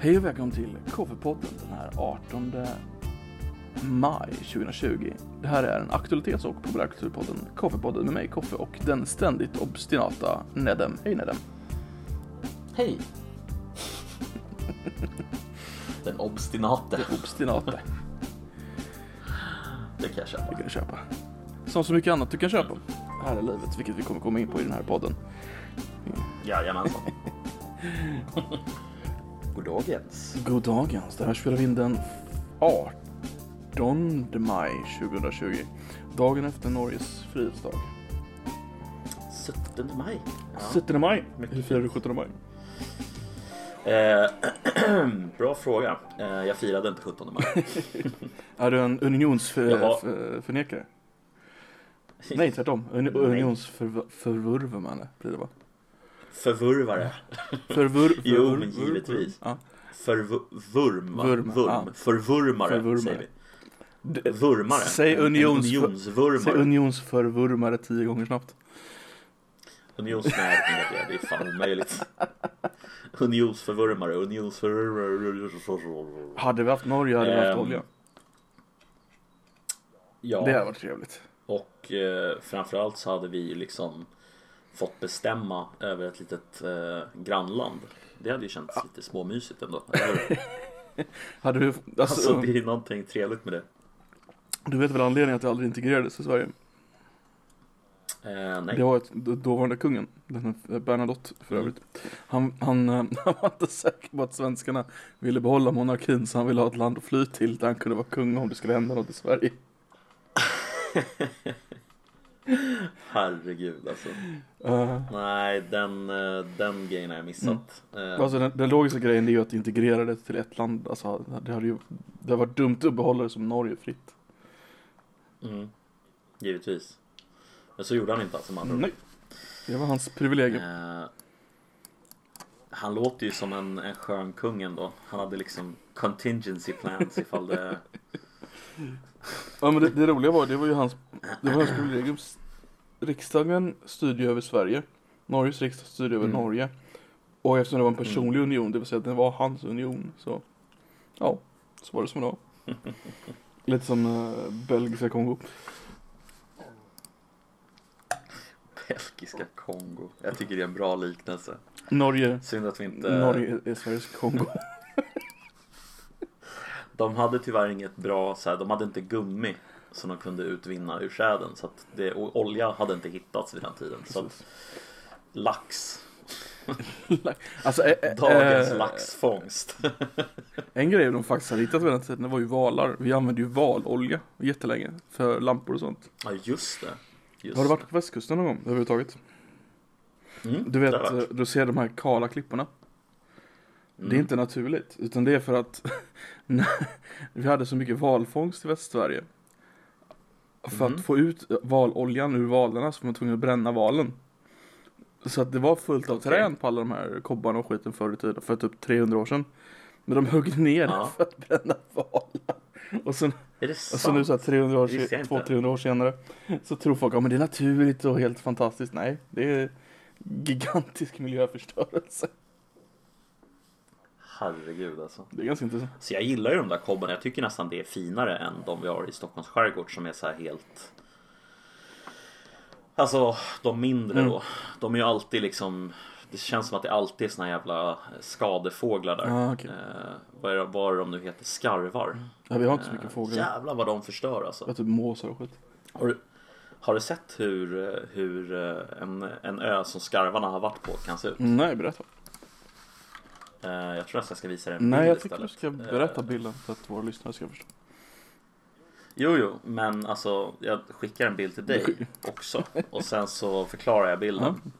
Hej och välkommen till Koffepodden den här 18 maj 2020. Det här är en aktualitets och populärkulturpodden Koffepodden med mig Koffe och den ständigt obstinata Nedem. Hej Nedem. Hej! Den obstinate. Obstinate. Det kan jag köpa. Det kan du köpa. Som så mycket annat du kan köpa här i livet, vilket vi kommer komma in på i den här podden. Jajamensan. Goddagens. God dagens. Det här spelar vi in den 18 maj 2020. Dagen efter Norges frihetsdag. 17 maj. Ja. 17 maj. Hur firar du 17 maj? Eh, bra fråga. Eh, jag firade inte 17 maj. Är du en unionsförnekare? Nej, tvärtom. Un. Unionsförvurvare blir det va? Förvurvare. Förvur, Jo, men givetvis. Ja. Förvurm. va? Vurm. ja. Förvurmare, Förvurmare. säger vi. D- Vurmare. Säg unions- Säg unionsvurmare. unionsförvurmare tio gånger snabbt. Unionsnär, det är fan omöjligt. Unionsförvurmare, unionsförvurmare. Hade vi haft Norge hade vi haft Ehm, olja. Ja, Det hade varit trevligt. och eh, framförallt så hade vi liksom fått bestämma över ett litet eh, grannland. Det hade ju känts lite småmysigt ändå. Hade du, alltså, Alltså det är någonting trevligt med det. du vet väl anledningen att det aldrig integrerades i Sverige? Eh, nej. Det var ett, dåvarande kungen, den Bernadotte för Mm. övrigt. Han, han, eh, han var inte säker på att svenskarna ville behålla monarkin så han ville ha ett land att fly till där han kunde vara kung om det skulle hända något i Sverige. Herregud alltså. Uh, Nej, den, eh, den grejen har jag missat. Eh, alltså den, den logiska grejen är ju att integrera det till ett land. Alltså, det hade ju det hade varit dumt att behålla det som Norge fritt. mm, givetvis. Men så gjorde han inte alltså ord. Nej, det var hans privilegium. Eh, han låter ju som en, en skön kung ändå. Han hade liksom contingency plans ifall det... Ja men det, det roliga var, det var ju hans, det var hans privilegium. Riksdagen styrde ju över Sverige. Norges riksdag styrde över Mm. Norge. Och eftersom det var en personlig union, det vill säga att det var hans union, så ja, så var det som det var. Lite som uh, belgiska Kongo. Belgiska Kongo. Jag tycker det är en bra liknelse. Norge, Synd att vi inte... Norge är Sveriges Kongo. De hade tyvärr inget bra, så här, de hade inte gummi som de kunde utvinna ur träden. Så att det, olja hade inte hittats vid den tiden. Så att, lax. alltså, eh, eh, Dagens eh, laxfångst. En grej de faktiskt hade hittat vid den tiden var ju valar. Vi använde ju valolja jättelänge för lampor och sånt. ja just det. Just Har du varit på västkusten någon gång överhuvudtaget? Mm, Du vet, du ser de här kala klipporna. Mm. Det är inte naturligt, utan det är för att vi hade så mycket valfångst i Västsverige. För Mhm. att få ut valoljan ur valarna så var man tvungen att bränna valen. Så att det var fullt av Okej. trän på alla de här kobbarna och skiten förr i tiden, för typ 300 år sedan. Men de högg ner Ja. för att bränna valar. Och sen, och så nu så här 300 år, Det visste jag inte. 200-300 år senare så tror folk att men det är naturligt och helt fantastiskt. Nej, det är gigantisk miljöförstörelse. Herregud alltså. Det är ganska intressant. Så jag gillar ju de där kobbarna. Jag tycker nästan det är finare än de vi har i Stockholms skärgård som är så här helt Alltså de mindre Mm. då. De är ju alltid liksom Det känns som att det alltid är såna jävla skadefåglar där. Ah, okej. eh, vad, är, det- vad är de nu heter? Skarvar. Ja, vi har inte så Eh, mycket fåglar. Jävlar vad de förstör alltså. Ja, typ måsar och skit. Har du, har du sett hur, eh, hur eh, en, en ö som skarvarna har varit på kan se ut? Nej, berätta. Eh, jag tror att jag ska visa dig en Nej, bild jag tycker du ska berätta Eh, bilden så att våra lyssnare ska förstå. Jo, jo, men alltså jag skickar en bild till dig också och sen så förklarar jag bilden.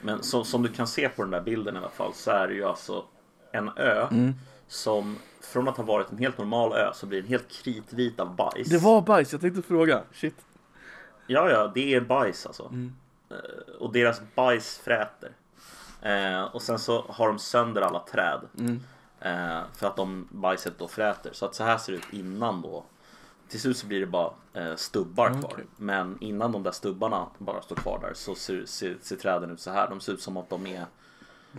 Men så, som du kan se på den där bilden i alla fall så är det ju alltså en ö Mm. som från att ha varit en helt normal ö så blir den helt kritvit av bajs. Det var bajs, jag tänkte fråga. Shit. Ja, ja, det är bajs alltså. Mm. Eh, Och deras bajs fräter. Eh, och sen så har de sönder alla träd. Mm. Eh, för att de bajset då fräter. Så att så här ser det ut innan då. Till slut så blir det bara eh, stubbar Mm, kvar. okej. Men innan de där stubbarna bara står kvar där så ser, ser, ser träden ut så här. De ser ut som att de är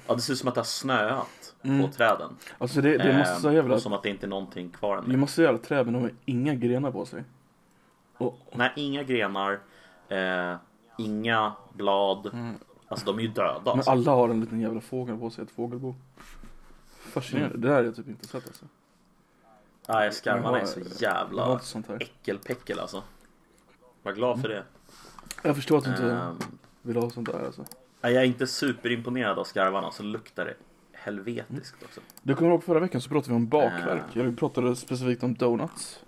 Ja, det ser ut som att det har snöat Mm. på träden. Alltså det, det är massa Ehm, jävla, som att det inte är någonting kvar än. det är massa jävla träd men de har inga grenar på sig. Och, Nej, inga grenar, eh, inga blad. Mm. Alltså de är ju döda. men Alltså. alla har en liten jävla fågel på sig, ett fågelbo. Fascinerande, Mm. det där har jag typ inte sett alltså. Nej, skarvarna är Jag så jävla äckelpäckel alltså. Var glad för det. Jag förstår att du inte Ehm, vill ha sånt där alltså. nej, jag är inte superimponerad av skarvarna, så luktar det helvetiskt också. Du kommer ihåg förra veckan så pratade vi om bakverk. Äh. Jag pratade specifikt om donuts.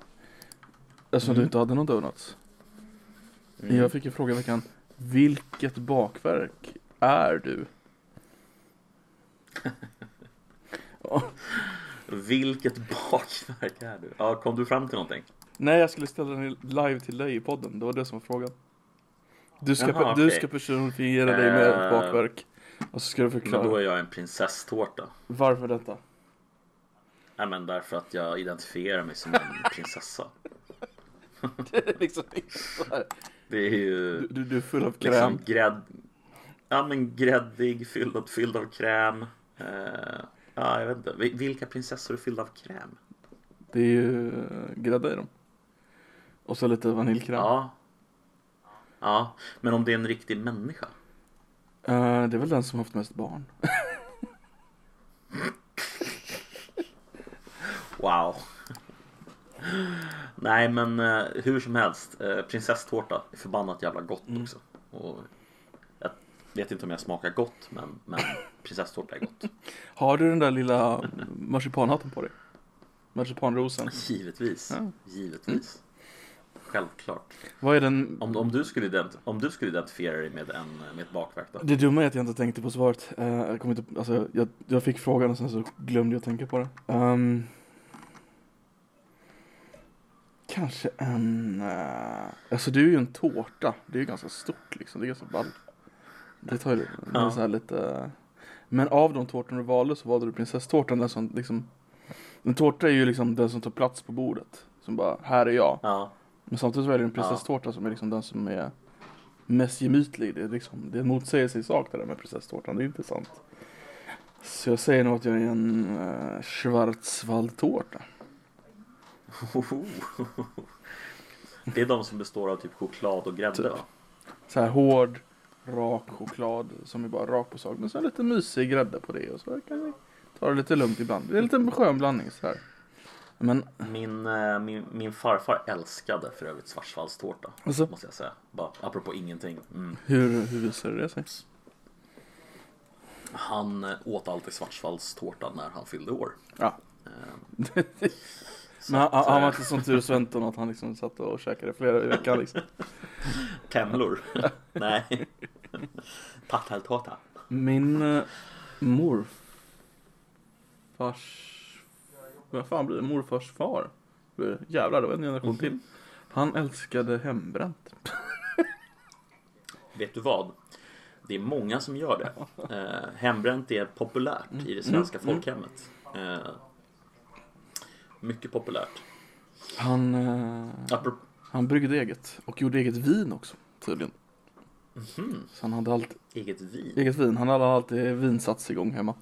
Eftersom Mm. du inte hade någon donuts. Mm. Jag fick ju fråga i veckan. Vilket bakverk är du? Ja. Vilket bakverk är du? Ja, kom du fram till någonting? Nej, jag skulle ställa den live till dig i podden. Det var det som var frågan. Du ska, Jaha, du okej. ska personifiera dig med ett Eh. bakverk. Och så ska du Men förklara. då är jag en prinsesstårta. Varför detta? Nej men därför att jag identifierar mig som en prinsessa. Det är liksom inte så här. Det är ju Du, du, du är full av kräm. liksom grädd... Ja men gräddig, fylld, fylld av kräm. Eh, ja, jag vet inte. Vi- Vilka prinsessor är fyllda av kräm? Det är ju uh, grädde i dem. Och så lite vaniljkräm. Ja. Ja, men om det är en riktig människa? Eh, det är väl den som haft mest barn. Wow. Nej men eh, hur som helst, eh, prinsesstårta är förbannat jävla gott Mm. också. Och jag vet inte om jag smakar gott men, men prinsesstårta är gott. Har du den där lilla marsipanhatten på dig? Marsipanrosen. Givetvis. Ja. Givetvis. Självklart. Vad är den? Om, om, du skulle ident- om du skulle identifiera dig med, en, med ett bakverk då? Det dumma är att jag inte tänkte på svaret. Eh, jag, kommer inte, alltså, jag, jag fick frågan och sen så glömde jag tänka på det. Ehm, kanske en... Uh, alltså det är ju en tårta. Det är ju ganska stort liksom. Det är ganska ball. Det tar ju Ja. så här lite... Men av de tårtorna du valde så valde du prinsesstårtan. Den som liksom... En tårta är ju liksom den som tar plats på bordet. Som bara, här är jag. Ja. Men samtidigt så är det en prinsesstårta som är liksom den som är mest gemytlig. Det är liksom, det är en motsägelse i sak det där med prinsesstårtan. Det är intressant. Så jag säger nog att jag är en uh, schwarzwaldtårta. Det är de som består av typ choklad och grädde Typ. va? Så här hård, rak choklad som är bara rak på sak. Men så lite mysig grädde på det och så kan vi ta det lite lugnt ibland. Det är en liten skön blandning så här. Men Min, eh, min, min farfar älskade för övrigt svartsvallstårta. alltså, Måste jag säga. Bara apropå ingenting. Mm. hur, hur visar det sig? Han eh, åt alltid svartsvallstårta när han fyllde år. Ja. Så Men han, att, han var eh, inte som tur Sventon att han liksom satt och käkade flera i veckan liksom. Temlor. Nej. Patteltårta. Min uh, morfars... Vad fan blir det? Morfars far? Blir det? Jävlar, det var en generation till. Han älskade hembränt. Vet du vad? Det är många som gör det. Eh, hembränt är populärt i det svenska Mm, mm. folkhemmet. Eh, mycket populärt. Han, uh, Apropå, han bryggde eget och gjorde eget vin också tydligen. Mhm, Så han hade alltid eget vin. eget vin. Han hade alltid vinsats igång hemma.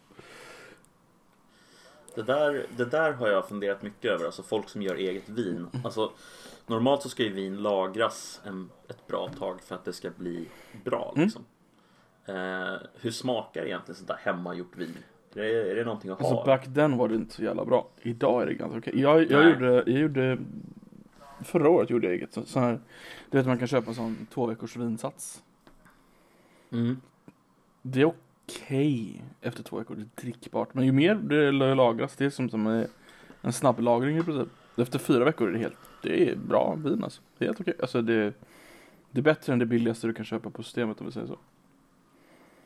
Det där, det där har jag funderat mycket över. Alltså folk som gör eget vin. Alltså, normalt så ska ju vin lagras en, ett bra tag för att det ska bli bra. Mm. Liksom. Eh, hur smakar egentligen sånt där hemmagjort vin? Är det, är det någonting att ha? Alltså back then var det inte så jävla bra. Idag är det ganska okej. Jag, jag, Nej. gjorde, jag gjorde Förra året gjorde jag eget. Så, så här, du vet man kan köpa en sån två veckors vinsats. Mm. Det är okej efter två veckor, det är drickbart. Men ju mer det lagras, det är som, som en- en snabb lagring i princip. Efter fyra veckor är det helt, det är bra vin alltså. Det är helt okej. Alltså det, det är bättre än det billigaste du kan köpa på systemet om vi säger så.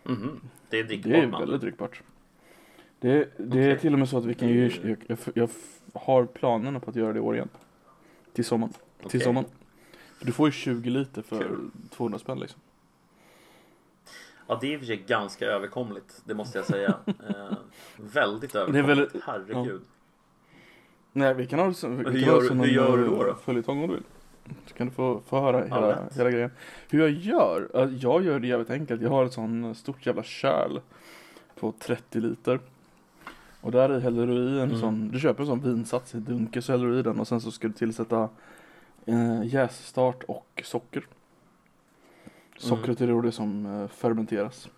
Mhm. Det är drickbart Det är väldigt drickbart. Det, det är Okej. till och med så att vi kan ju, jag, jag, jag har planerna på att göra det i år igen. Till sommaren. Till Okej. sommaren. Du får ju 20 liter för Kul. 200 spänn liksom. Ja, det är i och för sig ganska överkomligt. Det måste jag säga. eh, väldigt överkomligt. väldigt- Herregud. Nej, vi kan ha det som, vi kan gör som hur gör du eh, då, då? följetong om du vill. Så kan du få, få höra Ja, hela, hela grejen. Hur jag gör? Ja, Jag gör det jävligt enkelt. Jag har ett sån stort jävla köl. på 30 liter. Och där i häller du i en Mm. sån, du köper en sån vinsats i dunker så häller du i den och sen så ska du tillsätta eh, jässtart och socker. Sockret är då det som eh, fermenteras.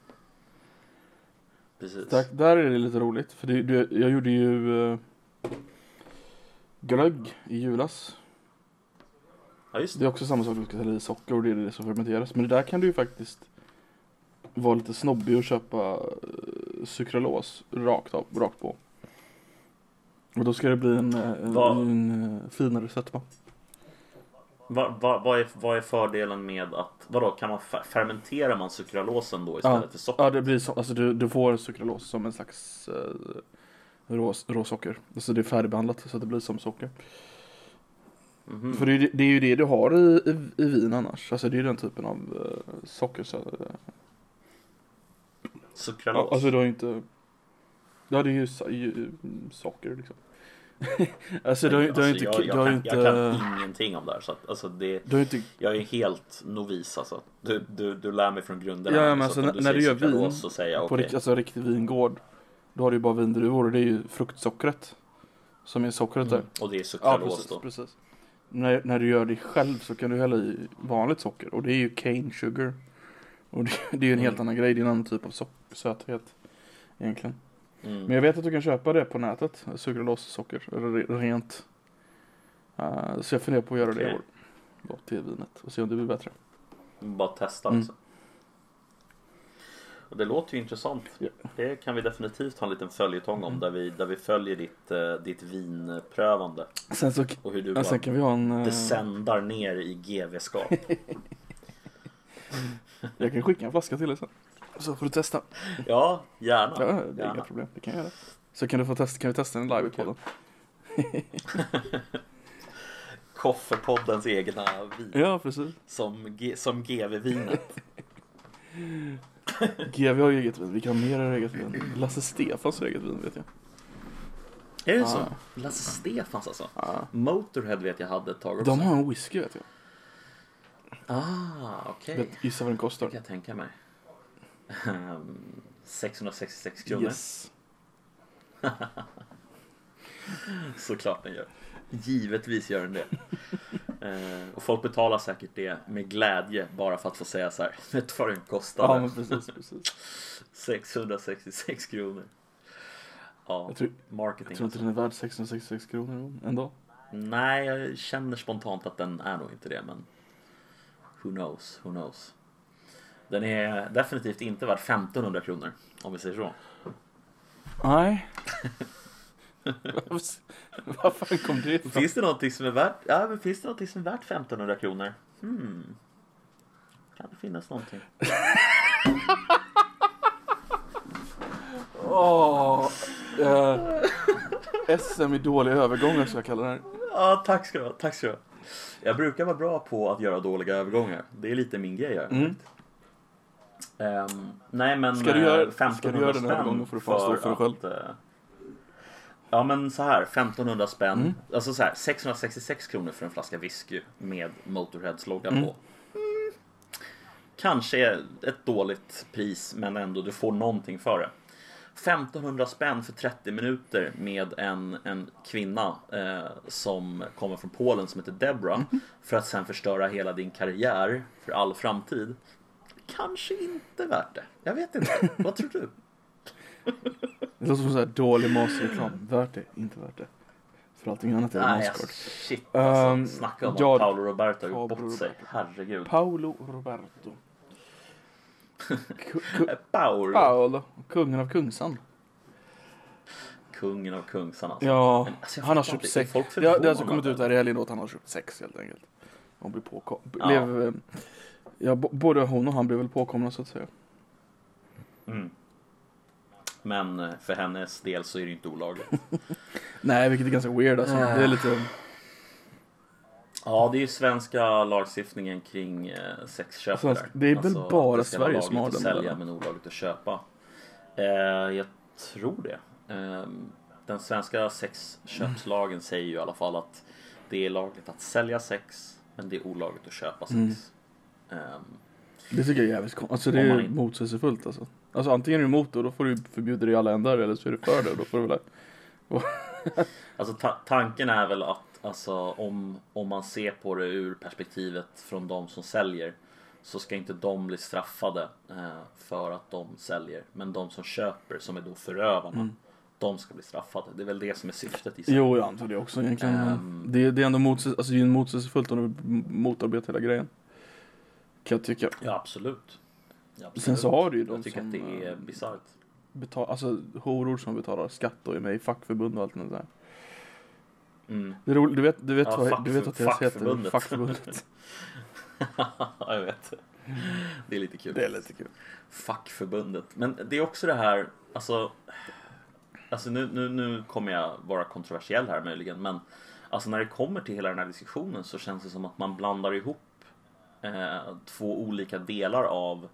Precis. Där, där är det lite roligt för det, det, jag gjorde ju eh, glögg i julas. Ja, Det det. är också samma sak, du ska hälla i socker och det är det som fermenteras. Men det där kan du ju faktiskt vara lite snobbig och köpa eh, sukralos rakt, av, rakt på. Och då ska det bli en, eh, en, Vad- en eh, finare sötma. Va, va, vad, är, vad är fördelen med att, vadå, kan man fer- fermenterar man sukralosen då istället Ja. för socker? Ja, det blir så, alltså du, du får sukralos som en slags eh, rå, råsocker. Alltså det är färdigbehandlat så att det blir som socker. Mhm. För det är, ju- det är ju det du har i, i, i vin annars. Alltså det är ju den typen av uh, socker. Så, eh, Sukralos? Ja, alltså du har ju inte Ja det är ju, ju socker liksom Alltså du har ju du ju inte jag, jag, Du har kan, inte jag kan ingenting om det här så att, alltså det, Du har inte jag är helt novis alltså. Du, du, du lär mig från grunderna. Ja, men så alltså, att om när- när du gör vin så säger jag På rikt, alltså riktig vingård Då har du ju bara vindruvor och det är ju fruktsockret Som är sockret där Mm. Och det är Ja sukralos precis, då. precis när, när du gör det själv så kan du hälla i vanligt socker och det är ju cane sugar Och det, det är ju en helt Mm. annan grej, det är en annan typ av sock, söthet Egentligen Mm. Men jag vet att du kan köpa det på nätet, sukralossocker, eller re- rent. Uh, så jag funderar på att göra det i år. Då, till vinet och se om det blir bättre. Bara testa Mm. alltså. Och det låter ju intressant. Ja. Det kan vi definitivt ha en liten följetong om där vi, där vi följer ditt, eh, ditt vinprövande. Sen så Och hur du bara sen kan vi ha en... eh, descendar ner i GV-skap. jag kan skicka en flaska till dig sen. Så får du testa. Ja, gärna. Ja, det är inga gärna. problem, det kan jag göra. Så kan, du få testa, kan vi testa den live i podden. Koffepoddens egna vin. Ja, precis. Som, G- som GV-vinet. GV har ju eget vin, vi kan ha mer av eget vin. Lasse Stefans har eget vin vet jag. Är det Ja. så? Lasse Stefans alltså? Ja. Motorhead vet jag hade ett tag också. De har en whisky vet jag. Ah, okej. Vet, gissa vad den Det kostar. kan jag tänka mig. Ehm, 666 kronor. Yes. Såklart den gör. Givetvis gör den det. Eh, och folk betalar säkert det med glädje bara för att få säga så här. Vet du vad den Ja, kostade? men precis, precis. 666 kronor. Ja, Jag tror, marketing. jag tror inte alltså. den är värd 666 kronor ändå. Nej, jag känner spontant att den är nog inte det, men who knows, who knows. Den är definitivt inte värd 1500 kronor, om vi säger så. Nej. Vad fan kom det ifrån? Finns det någonting som är värt, ja, men finns det någonting som är värt 1500 kronor? Hmm. Kan det finnas någonting? Åh, eh, SM i dåliga övergångar ska jag kalla det här. Ja, tack ska du ha, tack ska du ha. Jag brukar vara bra på att göra dåliga övergångar. Det är lite min grej här. Mm. Ehm, nej men Ska du göra- eh, 1500 ska du göra spänn fan stå för dig själv. att, eh, Ja men så här 1500 spänn, Mm. alltså så här 666 kronor för en flaska whisky med Motorheads logga Mm. på. Mm. Kanske ett dåligt pris men ändå du får någonting för det. 1500 spänn för 30 minuter med en, en kvinna eh, som kommer från Polen som heter Debra Mm. för att sen förstöra hela din karriär för all framtid. Kanske inte värt det. Jag vet inte. Vad tror du? Det låter som så här dålig matreklam. Värt det, inte värt det. För allting annat är det Nej, Mastercard. alltså, shit alltså. Ehm, Snacka om ja, att Paolo Roberto har gjort bort sig. Herregud. Paolo Roberto. Ku- ku- Paolo. Paolo, kungen av Kungsan. Kungen av Kungsan alltså. Ja, Men, alltså, han har köpt sex. Det har, det har alltså kommit ut här i helgen då att han har köpt sex helt enkelt. Hon blir påkom... Ja. Blev, eh, ja, både hon och han blev väl påkomna så att säga. Mm. Men eh, för hennes del så är det ju inte olagligt. Nej, vilket är ganska weird alltså. Det är lite... Ja, det är ju svenska lagstiftningen kring eh, sexköp Svensk- där. det är väl bara det ska vara Sverige som lagligt har att den sälja men olagligt att köpa. Eh, jag tror det. Eh, den svenska sexköpslagen säger ju i alla fall att det är lagligt att sälja sex men det är olagligt att köpa sex. Mm. Ehm, Det tycker jag är jävligt konstigt. Alltså det man är inte- motsägelsefullt alltså. Alltså antingen är du emot det och då får du förbjuda det i alla ändar eller så är du för det och då får du väl Alltså ta tanken är väl att alltså, om, om man ser på det ur perspektivet från de som säljer så ska inte de bli straffade eh, för att de säljer. Men de som köper, som är då förövarna, Mm. de ska bli straffade. Det är väl det som är syftet i sig. Jo, jag antar det också egentligen. Ehm. det, det är ändå motsäs, alltså, det är motsägelsefullt om du motarbetar hela grejen. Jag tycka. Ja, absolut. Ja, absolut. Sen så har du ju de Jag tycker som, att det är eh, bisarrt. Betal, alltså horor som betalar skatt och är med i fackförbund och allt sånt där. Mm. Det är roligt, du vet, du vet, Ja, vad, du vet vad deras heter? fackförbundet. Ja, jag vet. Det är lite kul. Det är lite kul. Fackförbundet. Men det är också det här, alltså, alltså nu, nu, nu kommer jag vara kontroversiell här möjligen, men alltså när det kommer till hela den här diskussionen så känns det som att man blandar ihop två olika delar av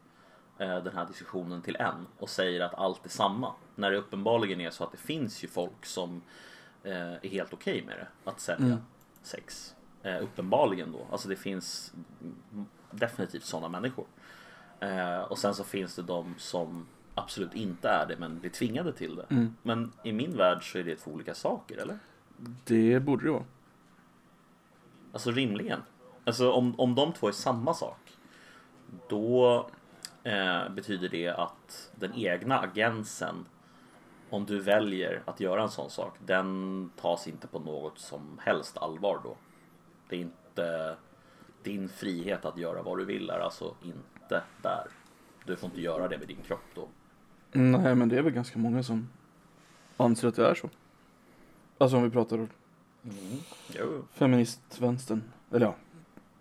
eh, den här diskussionen till en och säger att allt är samma. När det uppenbarligen är så att det finns ju folk som eh, är helt okej med det, att sälja Mm. sex. Eh, uppenbarligen då, alltså det finns definitivt sådana människor. Eh, och sen så finns det de som absolut inte är det men blir tvingade till det. Mm. Men i min värld så är det två olika saker, eller? Det borde det vara. Alltså rimligen. Alltså om, om de två är samma sak. Då eh, betyder det att den egna agensen om du väljer att göra en sån sak, den tas inte på något som helst allvar då. Det är inte din frihet att göra vad du vill är alltså inte där. Du får inte göra det med din kropp då. Nej, men det är väl ganska många som anser att det är så. Alltså om vi pratar Mm. Jo. feministvänstern, eller ja,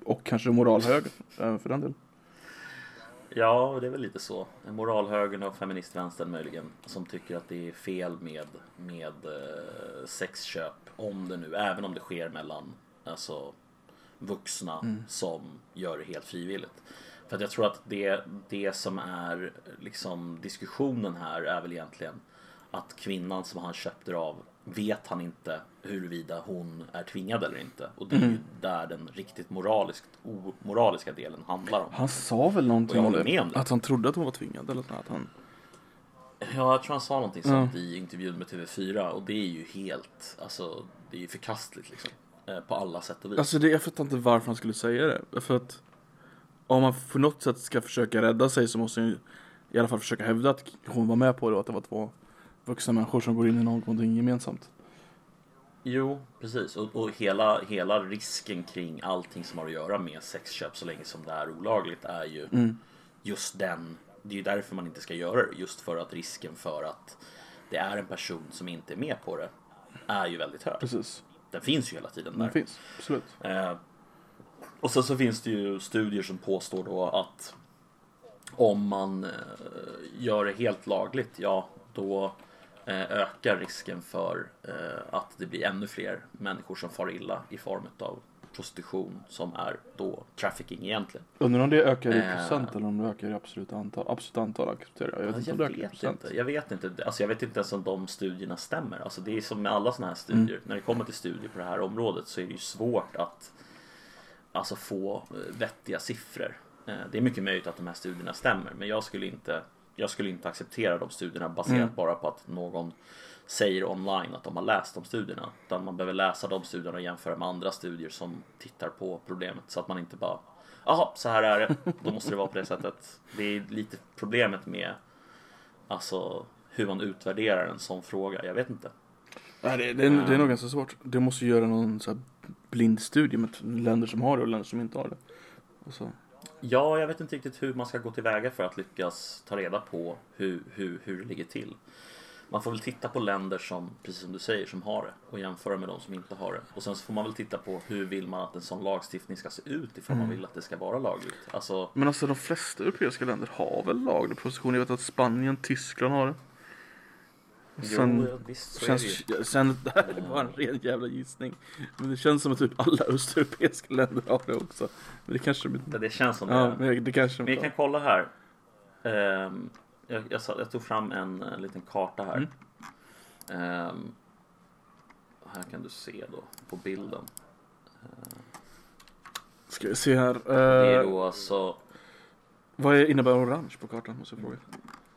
och kanske moralhöger även för den delen. Ja, det är väl lite så. Moralhögern och feministvänstern möjligen som tycker att det är fel med, med eh, sexköp. Om det nu, även om det sker mellan alltså, vuxna Mm. som gör det helt frivilligt. För att jag tror att det, det som är liksom diskussionen här är väl egentligen att kvinnan som han köpte av vet han inte huruvida hon är tvingad eller inte. Och det är ju Mm. där den riktigt moraliskt omoraliska delen handlar om. Han sa väl någonting om det, om det. att han trodde att hon var tvingad eller att han Ja, jag tror han sa någonting sånt i intervjun med TV4 och det är ju helt, alltså det är ju förkastligt liksom. Eh, På alla sätt och vis. Alltså det, jag fattar inte varför han skulle säga det. För att om man på något sätt ska försöka rädda sig så måste han ju i alla fall försöka hävda att hon var med på det och att det var två vuxna människor som går in i någonting gemensamt. Jo, precis. Och, och hela, hela risken kring allting som har att göra med sexköp så länge som det är olagligt är ju Mm. just den. Det är ju därför man inte ska göra det. Just för att risken för att det är en person som inte är med på det är ju väldigt hög. Precis. Den finns ju hela tiden där. Den finns, absolut. Eh, och sen så finns det ju studier som påstår då att om man eh, gör det helt lagligt, ja då ökar risken för eh, att det blir ännu fler människor som far illa i form av prostitution som är då trafficking egentligen. Undrar om det ökar i Eh. procent eller om det ökar i absolut antal. Absolut antal accepterar jag. Jag vet inte Jag om det vet procent. inte. Jag vet inte. Alltså jag vet inte ens om de studierna stämmer. Alltså det är som med alla sådana här studier. När det kommer till studier på det här området så är det ju svårt att alltså få eh, vettiga siffror. Eh, Det är mycket möjligt att de här studierna stämmer, men jag skulle inte, jag skulle inte acceptera de studierna baserat Mm. bara på att någon säger online att de har läst de studierna. Utan man behöver läsa de studierna och jämföra med andra studier som tittar på problemet så att man inte bara Jaha, så här är det. Då måste det vara på det sättet. Det är lite problemet med alltså hur man utvärderar en sån fråga. Jag vet inte. Nej, det, det, är, det är nog ganska svårt. Det måste göra någon så här blind studie med länder som har det och länder som inte har det. Och så. Ja, jag vet inte riktigt hur man ska gå tillväga för att lyckas ta reda på hur, hur, hur det ligger till. Man får väl titta på länder som, precis som du säger, som har det och jämföra med de som inte har det. Och sen så får man väl titta på hur vill man att en sån lagstiftning ska se ut ifall man vill att det ska vara lagligt. Alltså, Men alltså de flesta europeiska länder har väl laglig prostitution. Jag vet att Spanien, Tyskland har det. Sen, jo, visst så är det ju. sen, det här är bara en ren jävla gissning. Men det känns som att typ alla östeuropeiska länder har det också. Men det kanske de Det, känns som Ja, det. men det kanske Men inte kan kolla här. Ehm, jag, jag, jag tog fram en, eh, liten karta här. Ehm, här kan du se då på bilden. Ska vi se här. Det är Uh, då alltså vad är- innebär orange på kartan måste jag fråga.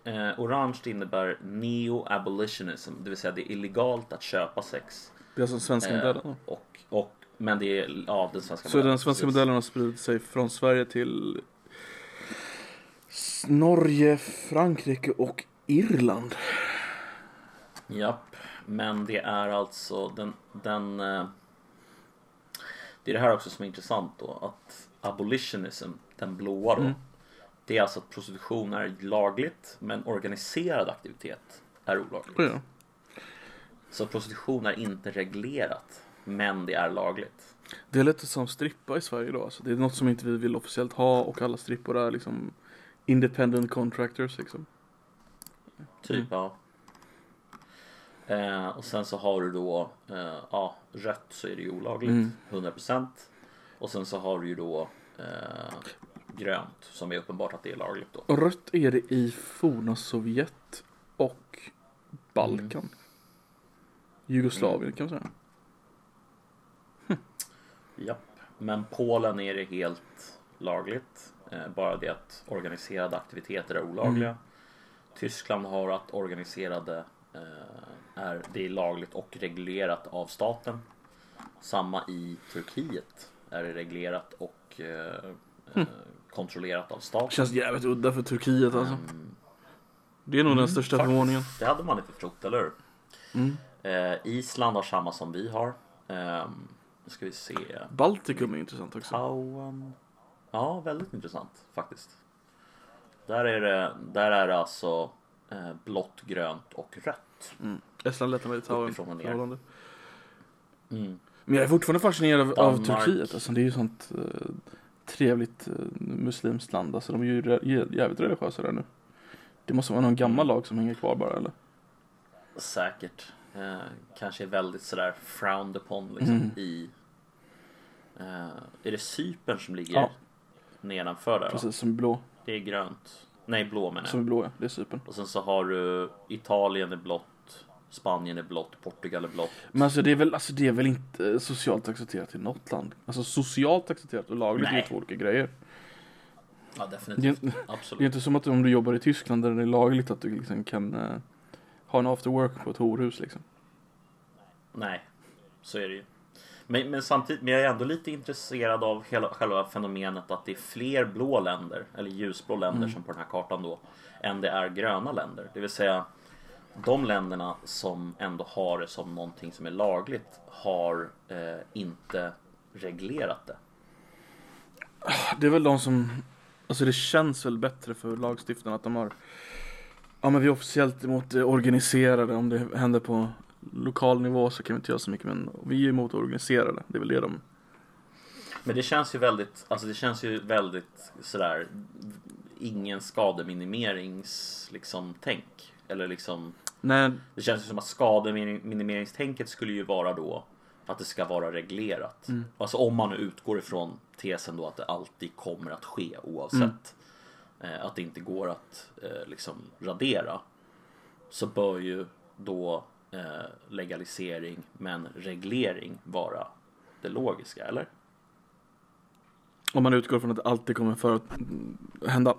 Eh, orange innebär neo-abolitionism, det vill säga det är illegalt att köpa sex. Det är alltså den svenska Eh, modellen. då. och, och, men det är ja, den svenska Så den svenska precis. modellen har spridit sig från Sverige till Norge, Frankrike och Irland. Japp, men det är alltså den, den eh, Det är det här också som är intressant då att abolitionism, den blåa då Mm. Det är alltså att prostitution är lagligt men organiserad aktivitet är olagligt. Ja. Så prostitution är inte reglerat men det är lagligt. Det är lite som strippa i Sverige idag. Alltså. Det är något som inte vi vill officiellt ha och alla strippor är liksom independent contractors liksom. Typ Mm. ja. Eh, och sen så har du då eh, ja, rött så är det ju olagligt Mm. 100% och sen så har du ju då eh, grönt som är uppenbart att det är lagligt då. Och rött är det i forna Sovjet och Balkan. Jugoslavien kan man säga. Japp. Men Polen är det helt lagligt. Eh, bara det att organiserade aktiviteter är olagliga. Mm. Tyskland har att organiserade eh, är, det är lagligt och reglerat av staten. Samma i Turkiet är det reglerat och eh, eh, kontrollerat av staten. Känns jävligt udda för Turkiet alltså. Mm, Det är nog den Mm, största faktiskt. förvåningen. det hade man inte trott, eller hur? Mm. Eh, Island har samma som vi har. Eh, nu ska vi se. Baltikum är intressant också. Taiwan. Ja, väldigt intressant faktiskt. Där är det, där är det alltså eh, blått, grönt och rött. Mm. Estland, Lettland, Litauen, förhållande. Mm. Men jag är fortfarande fascinerad av, av. Turkiet. Alltså, det är ju sånt eh, trevligt eh, muslimskt land. Alltså, de är ju jävligt religiösa där nu. Det måste vara någon gammal lag som hänger kvar bara eller? Säkert. Eh, kanske är väldigt sådär frowned upon liksom Mm. i... Eh, är det Cypern som ligger Ja. nedanför där? Va? Precis, som är blå. Det är grönt. Nej, blå menar Som jag. är blå ja, det är Cypern. Och sen så har du Italien är blått, Spanien är blått, Portugal är blått. Men alltså det är väl, alltså, det är väl inte eh, socialt accepterat i något land? Alltså socialt accepterat och lagligt är två olika grejer. Ja, Det definitivt. är, det är Absolut. inte som att om du jobbar i Tyskland där det är lagligt att du liksom kan eh, ha en after work på ett horhus liksom. Nej, så är det ju. Men, men samtidigt, men jag är ändå lite intresserad av hela, själva fenomenet att det är fler blå länder, eller ljusblå länder Mm. som på den här kartan då, än det är gröna länder. Det vill säga, de länderna som ändå har det som någonting som är lagligt har eh, inte reglerat det. Det är väl de som, alltså det känns väl bättre för lagstiftarna att de har Ja men vi är officiellt emot det organiserade, om det händer på lokal nivå så kan vi inte göra så mycket men vi är emot det organiserade, det är väl det de Men det känns ju väldigt, alltså det känns ju väldigt sådär, ingen skademinimerings liksom tänk. Eller liksom Nej, Det känns ju som att skademinimeringstänket skulle ju vara då att det ska vara reglerat. Mm. Alltså om man nu utgår ifrån tesen då att det alltid kommer att ske oavsett. Eh, att det inte går att eh, liksom radera. Så bör ju då eh, legalisering men reglering vara det logiska, eller? om man utgår från att det alltid kommer för att mm, hända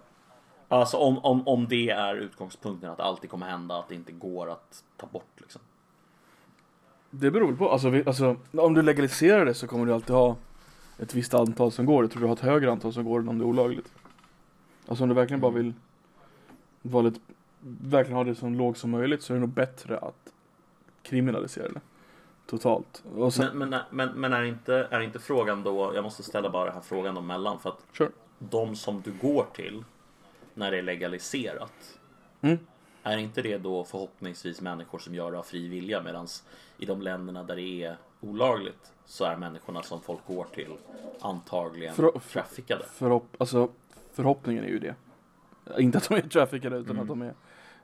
Alltså om, om, om det är utgångspunkten att alltid kommer hända, att det inte går att ta bort liksom. Det beror på, alltså, vi, alltså om du legaliserar det så kommer du alltid ha ett visst antal som går. Jag tror du har ett högre antal som går än om det är olagligt. Alltså om du verkligen bara vill vara lite, verkligen ha det så lågt som möjligt så är det nog bättre att kriminalisera det. Totalt. Sen, Men, men, men, men är, inte, är inte frågan då, jag måste ställa bara den här frågan då mellan för att Sure. de som du går till när det är legaliserat Mm. är inte det då förhoppningsvis människor som gör det av fri vilja medan i de länderna där det är olagligt så är människorna som folk går till antagligen För- traffickade. förhopp, alltså, förhoppningen är ju det. Inte att de är traffickade utan Mm. att de är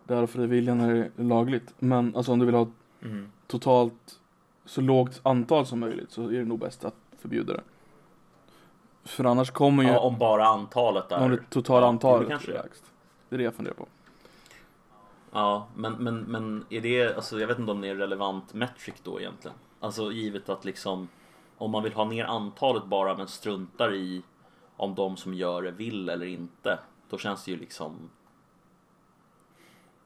där av fri vilja när det är lagligt. Men alltså om du vill ha Mm. totalt så lågt antal som möjligt så är det nog bäst att förbjuda det. För annars kommer ju, Ja, om bara antalet är... om det totala Ja, antalet det kanske är det. lägst. Det är det jag funderar på. Ja, men, men, men är det, alltså jag vet inte om det är relevant metric då egentligen. Alltså givet att liksom om man vill ha ner antalet bara men struntar i om de som gör det vill eller inte. Då känns det ju liksom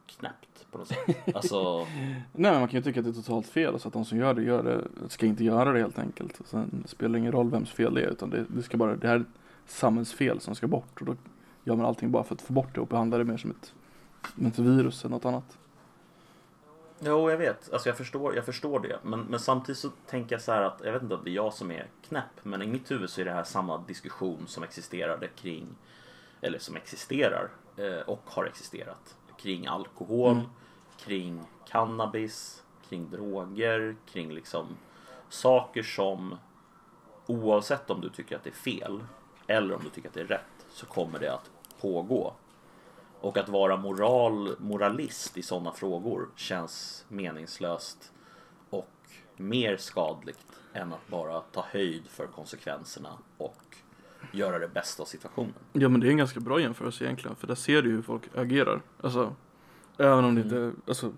knäppt på något sätt. Alltså, Nej men man kan ju tycka att det är totalt fel så att de som gör det gör det, ska inte göra det helt enkelt. Och sen spelar det ingen roll vems fel det är utan det, det ska bara, det här är ett samhällsfel som ska bort och då gör man allting bara för att få bort det och behandla det mer som ett, ett virus eller något annat. jo jag vet, alltså jag förstår, jag förstår det. Men, men samtidigt så tänker jag så här att, jag vet inte om det är jag som är knäpp, men i mitt huvud så är det här samma diskussion som existerade kring, eller som existerar eh, och har existerat kring alkohol, Mm kring cannabis, kring droger, kring liksom saker som oavsett om du tycker att det är fel eller om du tycker att det är rätt så kommer det att pågå. Och att vara moral, moralist i sådana frågor känns meningslöst och mer skadligt än att bara ta höjd för konsekvenserna och göra det bästa av situationen. Ja men det är en ganska bra jämförelse egentligen för där ser du hur folk agerar. Alltså, även om det inte, alltså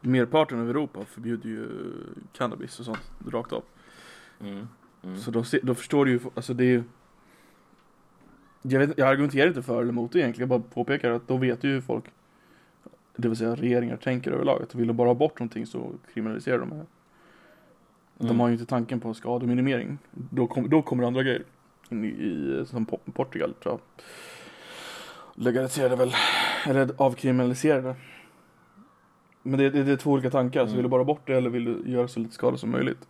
merparten av Europa förbjuder ju cannabis och sånt rakt av. Mm. Mm. Så då, då förstår du ju, alltså det är ju jag, vet, jag argumenterar inte för eller emot det egentligen, jag bara påpekar att då vet ju folk Det vill säga regeringar tänker överlag, att vill de bara ha bort någonting så kriminaliserar de det. De Mm. har ju inte tanken på skademinimering. Då, kom, då kommer andra grejer. In i, i, som Po- Portugal tror jag. Legaliserade väl, eller avkriminaliserade. Men det, det, det är två olika tankar, så Mm. vill du bara ha bort det eller vill du göra så lite skada som möjligt?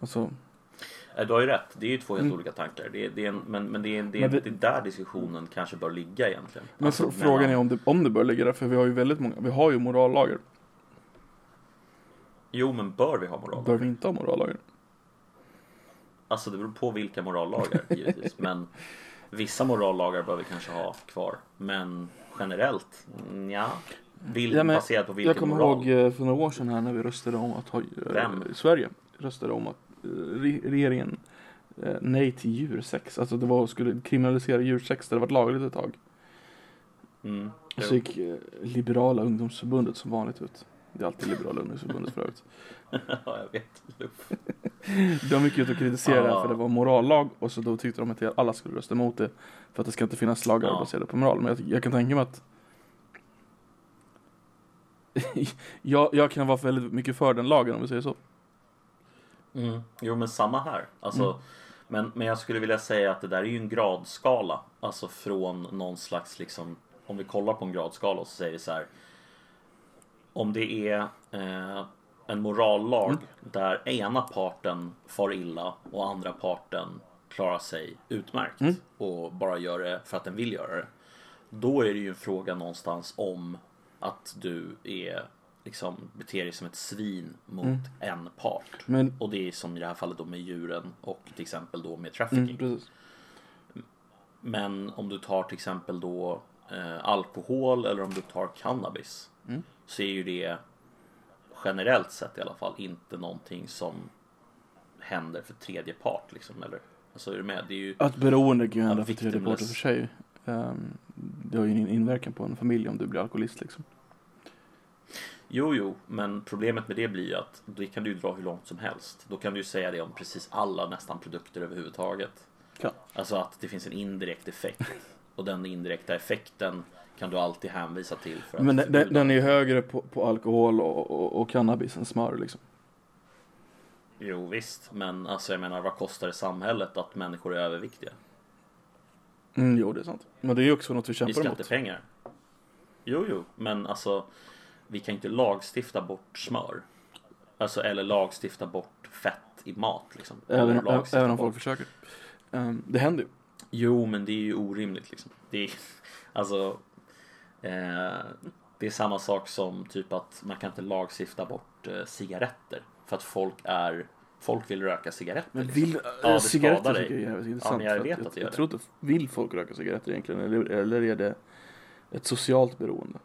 Alltså, Eh, Du har ju rätt, det är ju två helt Mm. olika tankar. Det är, det är en, men men det, är, det, är, Men det- det är där diskussionen kanske bör ligga egentligen. men Alltså, fr- frågan är om det, om det bör ligga där, för vi har ju väldigt många, vi har ju morallagar. Jo, men bör vi ha morallagar? Bör vi inte ha morallagar? Alltså det beror på vilka morallagar givetvis. Men vissa morallagar bör vi kanske ha kvar. Men generellt, ja. Vill, Ja, men baserat på vilken Jag kommer moral. ihåg eh, för några år sedan här när vi röstade om att ha, eh, Vem? Sverige röstade om att eh, re- regeringen nej till djursex. Alltså det var, skulle kriminalisera djursex där det varit lagligt ett tag. Mm, Och så gick eh, Liberala ungdomsförbundet som vanligt ut. Det är alltid Liberala ungdomsförbundet för övrigt. ja, jag vet. De gick ut och kritiserade Ja. för det var morallag och så då tyckte de att alla skulle rösta emot det. För att det ska inte finnas lagar Ja. baserade på moral. Men jag, jag kan tänka mig att jag, jag kan vara väldigt mycket för den lagen om vi säger så. Mm. Jo, men samma här. Alltså, Mm. men, men jag skulle vilja säga att det där är ju en gradskala. Alltså från någon slags liksom, om vi kollar på en gradskala så säger vi så här. Om det är eh, en morallag Mm. där ena parten far illa och andra parten klarar sig utmärkt Mm. och bara gör det för att den vill göra det. Då är det ju en fråga någonstans om att du är liksom beter dig som ett svin mot Mm. en part. Men, Och det är som i det här fallet då med djuren och till exempel då med trafficking. mm. Men om du tar till exempel då eh, alkohol eller om du tar cannabis Mm. så är ju det generellt sett i alla fall inte någonting som händer för tredje part liksom. Eller, alltså är du med? Det är ju Att beroende kan ju hända för tredje part i och för sig. Um, det har ju en inverkan på en familj om du blir alkoholist liksom. Jo, jo, men problemet med det blir ju att det kan du ju dra hur långt som helst. Då kan du ju säga det om precis alla nästan produkter överhuvudtaget. Ja. Alltså att det finns en indirekt effekt. Och den indirekta effekten kan du alltid hänvisa till. För att Men den, den, förbjuda. den är ju högre på, på alkohol och, och, och cannabis än smör liksom. Jo visst, men alltså jag menar vad kostar det samhället att människor är överviktiga? Mm, jo, det är sant. Men det är ju också något vi kämpar emot. skattepengar. Jo, jo, men alltså vi kan inte lagstifta bort smör. Alltså eller lagstifta bort fett i mat liksom. Även, även om bort- folk försöker. Um, det händer ju. Jo, men det är ju orimligt liksom. Det är, alltså, det är samma sak som typ att man kan inte lagstifta bort eh, cigaretter. För att folk är, folk vill röka cigaretter. Men liksom. vill, Ja, äh, det cigaretter tycker jag är jävligt intressant. men jag vet att att jag, jag tror inte, vill folk röka cigaretter egentligen? Eller, eller är det ett socialt beroende?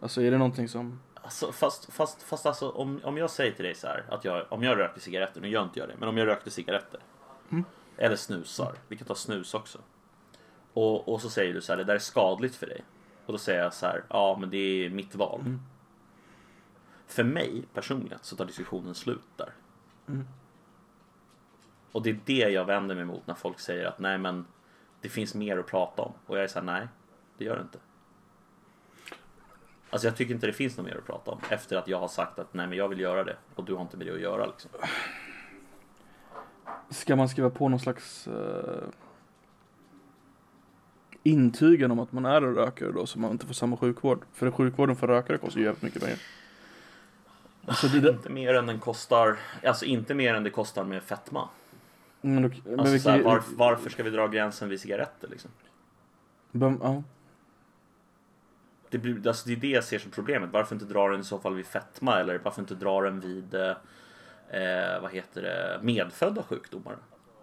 Alltså är det någonting som... Alltså, fast fast, fast alltså, om, om jag säger till dig så här att jag, om jag röker cigaretter, nu gör inte jag det, men om jag rökte cigaretter. Mm. Eller snusar, vi kan ta snus också. Och, och så säger du så här, det där är skadligt för dig. Och då säger jag så här, ja men det är mitt val. Mm. För mig personligen så tar diskussionen slut där. Mm. Och det är det jag vänder mig mot när folk säger att nej men det finns mer att prata om. Och jag är så här, nej det gör det inte. Alltså jag tycker inte det finns något mer att prata om efter att jag har sagt att nej men jag vill göra det och du har inte med det att göra liksom. Ska man skriva på någon slags uh, intygen om att man är en rökare då så man inte får samma sjukvård? För sjukvården för rökare kostar ju jävligt mycket pengar. Alltså det, det... Inte mer än den kostar, alltså inte mer än det kostar med fetma. Men, då, men alltså, vilka... här, var, varför ska vi dra gränsen vid cigaretter liksom? Bum, ja. Det, blir, alltså det är det jag ser som problemet. Varför inte dra den i så fall vid fetma eller varför inte dra den vid eh, vad heter det, medfödda sjukdomar?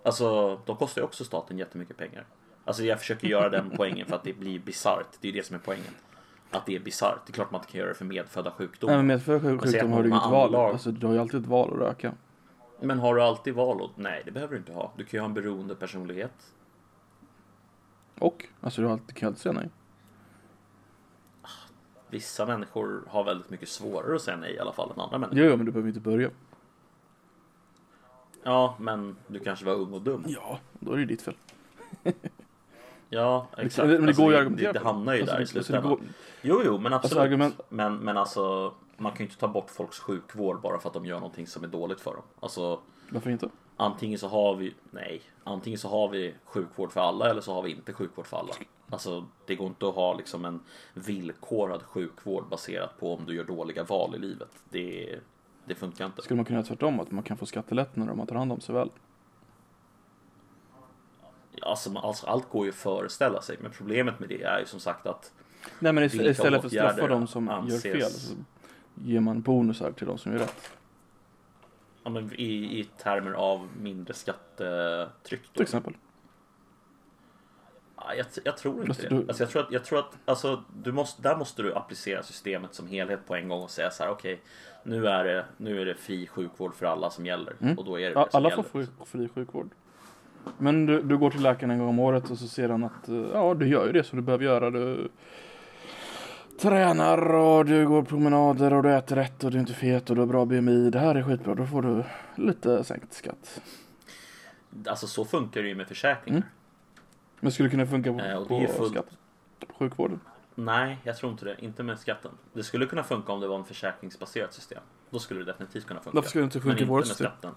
Alltså de kostar ju också staten jättemycket pengar. Alltså jag försöker göra den poängen för att det blir bisarrt. Det är ju det som är poängen. Att det är bisarrt. Det är klart man inte kan göra det för medfödda sjukdomar. Nej men medfödda sjukdomar har du inget val. Alltså du har ju alltid ett val att röka. Men har du alltid val att... Nej det behöver du inte ha. Du kan ju ha en beroende personlighet. Och? Alltså du, har alltid, du kan alltid säga nej. Vissa människor har väldigt mycket svårare att säga nej i alla fall än andra människor. Jo men du behöver inte börja. Ja, men du kanske var ung och dum. Ja, då är det ditt fel. ja, exakt. Men det, alltså, går ju argumentera det, det hamnar ju alltså, där i slutändan. Alltså, går... Jo, jo, men absolut. Alltså, argument... men, men alltså, man kan ju inte ta bort folks sjukvård bara för att de gör någonting som är dåligt för dem. Alltså, Varför inte? Antingen så har vi, nej, antingen så har vi sjukvård för alla eller så har vi inte sjukvård för alla. Alltså det går inte att ha liksom en villkorad sjukvård baserat på om du gör dåliga val i livet. Det, det funkar inte. Skulle man kunna göra tvärtom? Att man kan få skattelättnader om man tar hand om sig väl? Alltså, alltså, allt går ju att föreställa sig. Men problemet med det är ju som sagt att Nej men istället för att straffa de som anses... gör fel så ger man bonusar till de som gör rätt. Ja, men i, i termer av mindre skattetryck. Då. Till exempel. Ja, jag, jag tror inte det. Du... Alltså, jag tror att, jag tror att alltså, du måste, där måste du applicera systemet som helhet på en gång och säga så här okej okay, nu, är det, nu är det fri sjukvård för alla som gäller. Mm. Och då är det, det Alla får fri, fri sjukvård. Men du, du, går till läkaren en gång om året och så ser han att ja, du gör ju det som du behöver göra. Du tränar och du går promenader och du äter rätt och du är inte fet och du har bra BMI. Det här är skitbra. Då får du lite sänkt skatt. Alltså så funkar det ju med försäkringar. Mm. Men skulle det kunna funka på, äh, på fullt... skatt? På sjukvården? Nej, jag tror inte det. Inte med skatten. Det skulle kunna funka om det var en försäkringsbaserat system. Då skulle det definitivt kunna funka. Varför skulle det inte funka i vårt system? Skatten.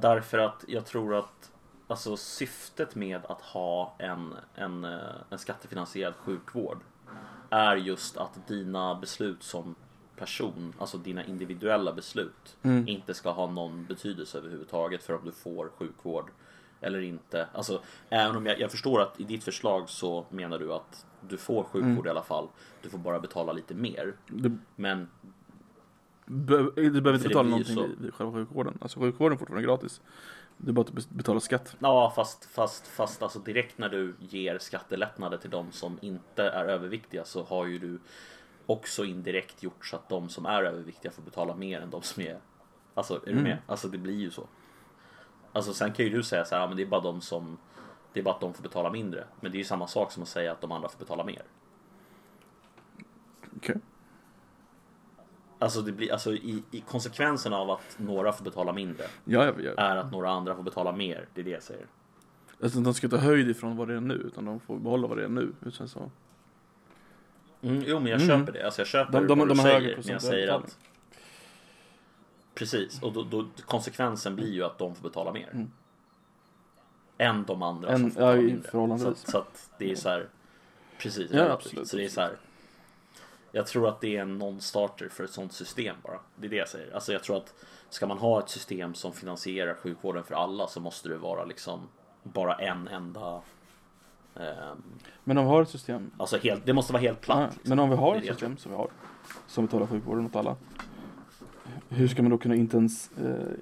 Därför att jag tror att alltså, syftet med att ha en, en, eh, en skattefinansierad sjukvård är just att dina beslut som person, alltså dina individuella beslut, mm. inte ska ha någon betydelse överhuvudtaget för om du får sjukvård eller inte. Alltså, även om jag, jag förstår att i ditt förslag så menar du att du får sjukvård mm. i alla fall. Du får bara betala lite mer. Du, men be, du behöver inte betala någonting så... i själva sjukvården. Alltså sjukvården är fortfarande gratis. Du bara betalar skatt. Ja, fast, fast, fast alltså direkt när du ger skattelättnader till de som inte är överviktiga så har ju du också indirekt gjort så att de som är överviktiga får betala mer än de som är Alltså, är mm. du med? Alltså det blir ju så. Alltså sen kan ju du säga så här, ja, men det är bara de som Det är bara att de får betala mindre. Men det är ju samma sak som att säga att de andra får betala mer. Okej. Okay. Alltså, det blir, alltså i, i konsekvensen av att några får betala mindre ja, ja, ja. är att några andra får betala mer. Det är det jag säger. Alltså de ska inte höjd ifrån vad det är nu utan de får behålla vad det är nu. Utan så. Mm, jo men jag mm. köper det. Alltså jag köper de, de, vad de, du säger. Men jag säger att Precis, och då, då, konsekvensen blir ju att de får betala mer. Mm. Än de andra en, som får betala mindre. Så, så, att det är så här. Precis, ja, absolut. Så det är så här. Jag tror att det är en non-starter för ett sånt system bara. Det är det jag säger. Alltså jag tror att ska man ha ett system som finansierar sjukvården för alla så måste det vara liksom bara en enda um, Men om vi har ett system Alltså helt, det måste vara helt platt. Ja, liksom. Men om vi har ett system som vi har som betalar sjukvården åt alla hur ska man då kunna intens, eh,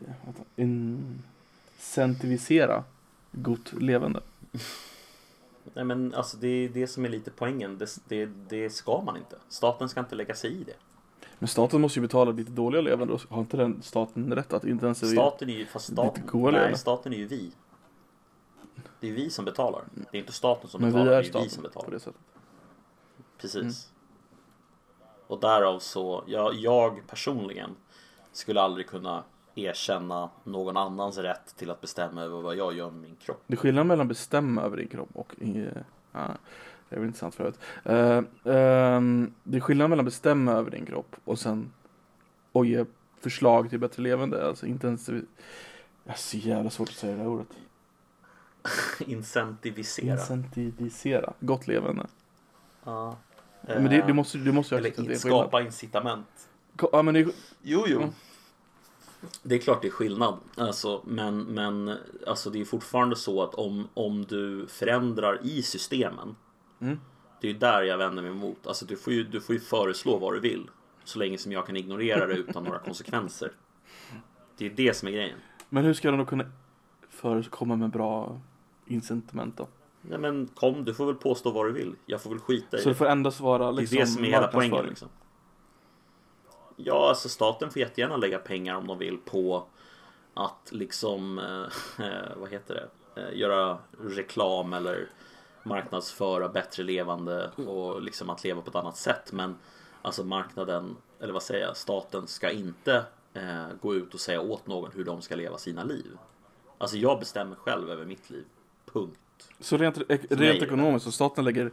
incentivisera gott levande? Nej men alltså det är det som är lite poängen. Det, det, det ska man inte. Staten ska inte lägga sig i det. Men staten måste ju betala lite dåliga levande. Har inte den staten rätt att intensifiera Staten är ju, fast staten, nej, staten är ju vi. Det är vi som betalar. Det är inte staten som Men betalar, vi är, det är vi som betalar. På det sättet. Precis. Mm. Och därav så, jag, jag personligen skulle aldrig kunna erkänna någon annans rätt till att bestämma över vad jag gör med min kropp. Det är skillnad mellan bestämma över din kropp och ja, Det är väl intressant förut. Uh, um, det är skillnad mellan att bestämma över din kropp och sen och ge förslag till bättre levande. Alltså inte ens... Det är så jävla svårt att säga det där ordet. Incentivisera. Incentivisera. Gott levande. Ja. Men det, det måste, det måste ju Eller skapa incitament. Ja men det Jo, jo. Mm. Det är klart det är skillnad. Alltså, men, men alltså, det är fortfarande så att om, om du förändrar i systemen. Mm. Det är där jag vänder mig emot. Alltså, du, får ju, du får ju föreslå vad du vill. Så länge som jag kan ignorera det utan några konsekvenser. Det är det som är grejen. men hur ska de då kunna för, komma med bra incitament då? Nej, men kom, du får väl påstå vad du vill. Jag får väl skita i Så det det. får endast vara liksom det är det som är hela poängen. Liksom. Ja, alltså staten får jättegärna lägga pengar om de vill på att liksom, eh, vad heter det, eh, göra reklam eller marknadsföra bättre levande och liksom att leva på ett annat sätt. Men alltså marknaden, eller vad säger jag, staten ska inte eh, gå ut och säga åt någon hur de ska leva sina liv. Alltså jag bestämmer själv över mitt liv. Punkt. Så rent, ek, rent ekonomiskt, så staten lägger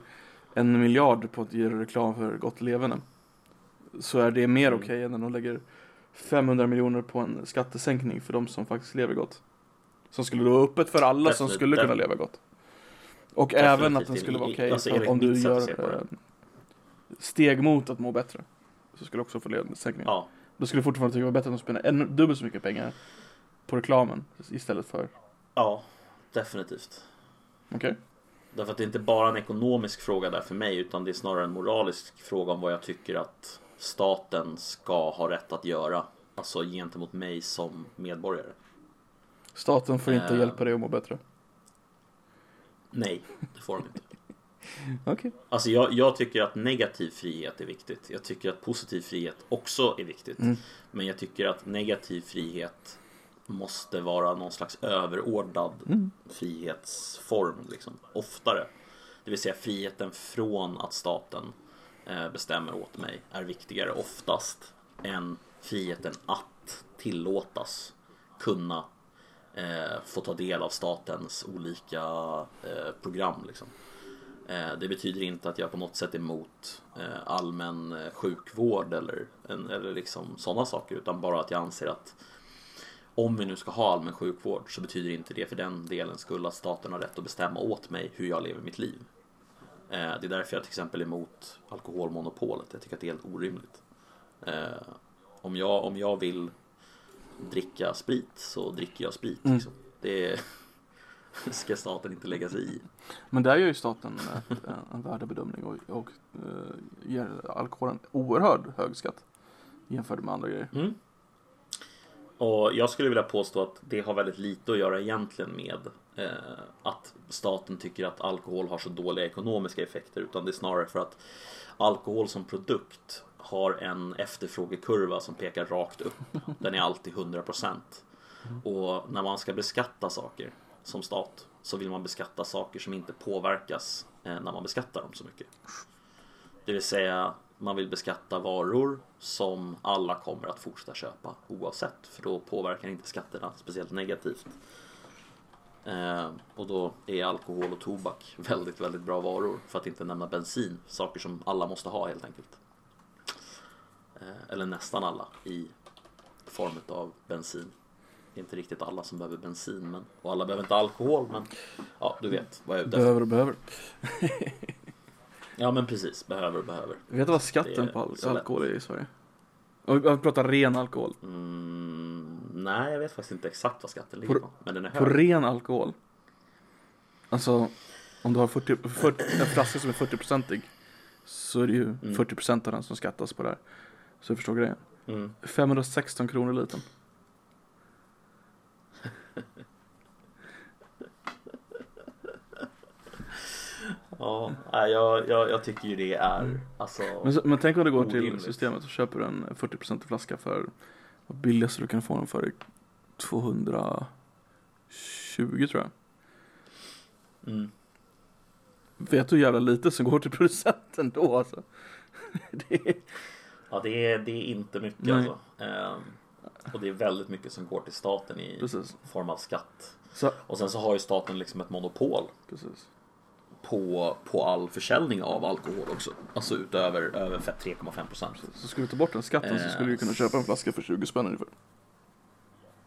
en miljard på att göra reklam för gott levande. Så är det mer Mm. okej än när de lägger 500 miljoner på en skattesänkning för de som faktiskt lever gott. Som skulle då vara öppet för alla som Definitivt, skulle kunna leva gott. Och Definitivt, även att den skulle vara okej alltså, för enligt om du att gör eh, steg mot att må bättre. Så skulle du också få sänkning. Ja, Då skulle du fortfarande tycka det var bättre att de spendar ännu dubbelt så mycket pengar på reklamen istället för, ja, definitivt. okej? Därför att det är inte bara en ekonomisk fråga där för mig utan det är snarare en moralisk fråga om vad jag tycker att staten ska ha rätt att göra. Alltså gentemot mig som medborgare. Staten får inte Eh. hjälpa dig att må bättre. Nej, det får de inte. Okej. Alltså jag, jag tycker att negativ frihet är viktigt. Jag tycker att positiv frihet också är viktigt. Mm. Men jag tycker att negativ frihet måste vara någon slags överordnad Mm. frihetsform liksom, oftare. Det vill säga friheten från att staten Eh, bestämmer åt mig är viktigare oftast än friheten att tillåtas kunna eh, få ta del av statens olika eh, program. Liksom. Eh, Det betyder inte att jag på något sätt är emot eh, allmän eh, sjukvård eller, eller liksom sådana saker utan bara att jag anser att om vi nu ska ha allmän sjukvård så betyder inte det för den delen skull att staten har rätt att bestämma åt mig hur jag lever mitt liv. Eh, Det är därför jag till exempel är emot alkoholmonopolet. Jag tycker att det är helt orimligt. Eh, Om jag, om jag vill dricka sprit så dricker jag sprit. Mm. Liksom. Det ska staten inte lägga sig i. Men där gör ju staten en värdebedömning och, och eh, ger alkoholen oerhörd hög skatt jämfört med andra grejer. Mm. Och jag skulle vilja påstå att det har väldigt lite att göra egentligen med eh, att staten tycker att alkohol har så dåliga ekonomiska effekter utan det är snarare för att alkohol som produkt har en efterfrågekurva som pekar rakt upp. Den är alltid 100%. Och när man ska beskatta saker som stat så vill man beskatta saker som inte påverkas eh, när man beskattar dem så mycket. Det vill säga man vill beskatta varor som alla kommer att fortsätta köpa oavsett för då påverkar inte skatterna speciellt negativt. Eh, och då är alkohol och tobak väldigt, väldigt bra varor för att inte nämna bensin, saker som alla måste ha helt enkelt. Eh, eller nästan alla i form av bensin. Det är inte riktigt alla som behöver bensin men, och alla behöver inte alkohol men ja, du vet vad jag är ute efter. Behöver och behöver. Ja men precis, behöver och behöver. Vet du vad skatten på al- alkohol är i Sverige? Och vi pratar ren alkohol. Mm, nej, jag vet faktiskt inte exakt vad skatten ligger På- på. Men den är På hög. ren alkohol. Alltså om du har 40, 40, en flaska som är 40-procentig så är det ju Mm. 40% av den som skattas på det här. Så du förstår grejen. Mm. 516 kronor litern. Ja, jag, jag, jag tycker ju det är alltså. Men, så- men tänk om du går till systemet och köper en 40% flaska för vad billigaste du kan få den för är 220 tror jag. Mm. Vet du hur jävla lite som går till producenten då alltså? det är, Ja, det är, det är inte mycket Nej. alltså. Ehm, och det är väldigt mycket som går till staten i precis. form av skatt. Så, Och sen så har ju staten liksom ett monopol precis. På, på all försäljning av alkohol också. Alltså utöver över 3,5 procent. Så skulle du ta bort den skatten så skulle du kunna köpa en flaska för 20 spänn ungefär.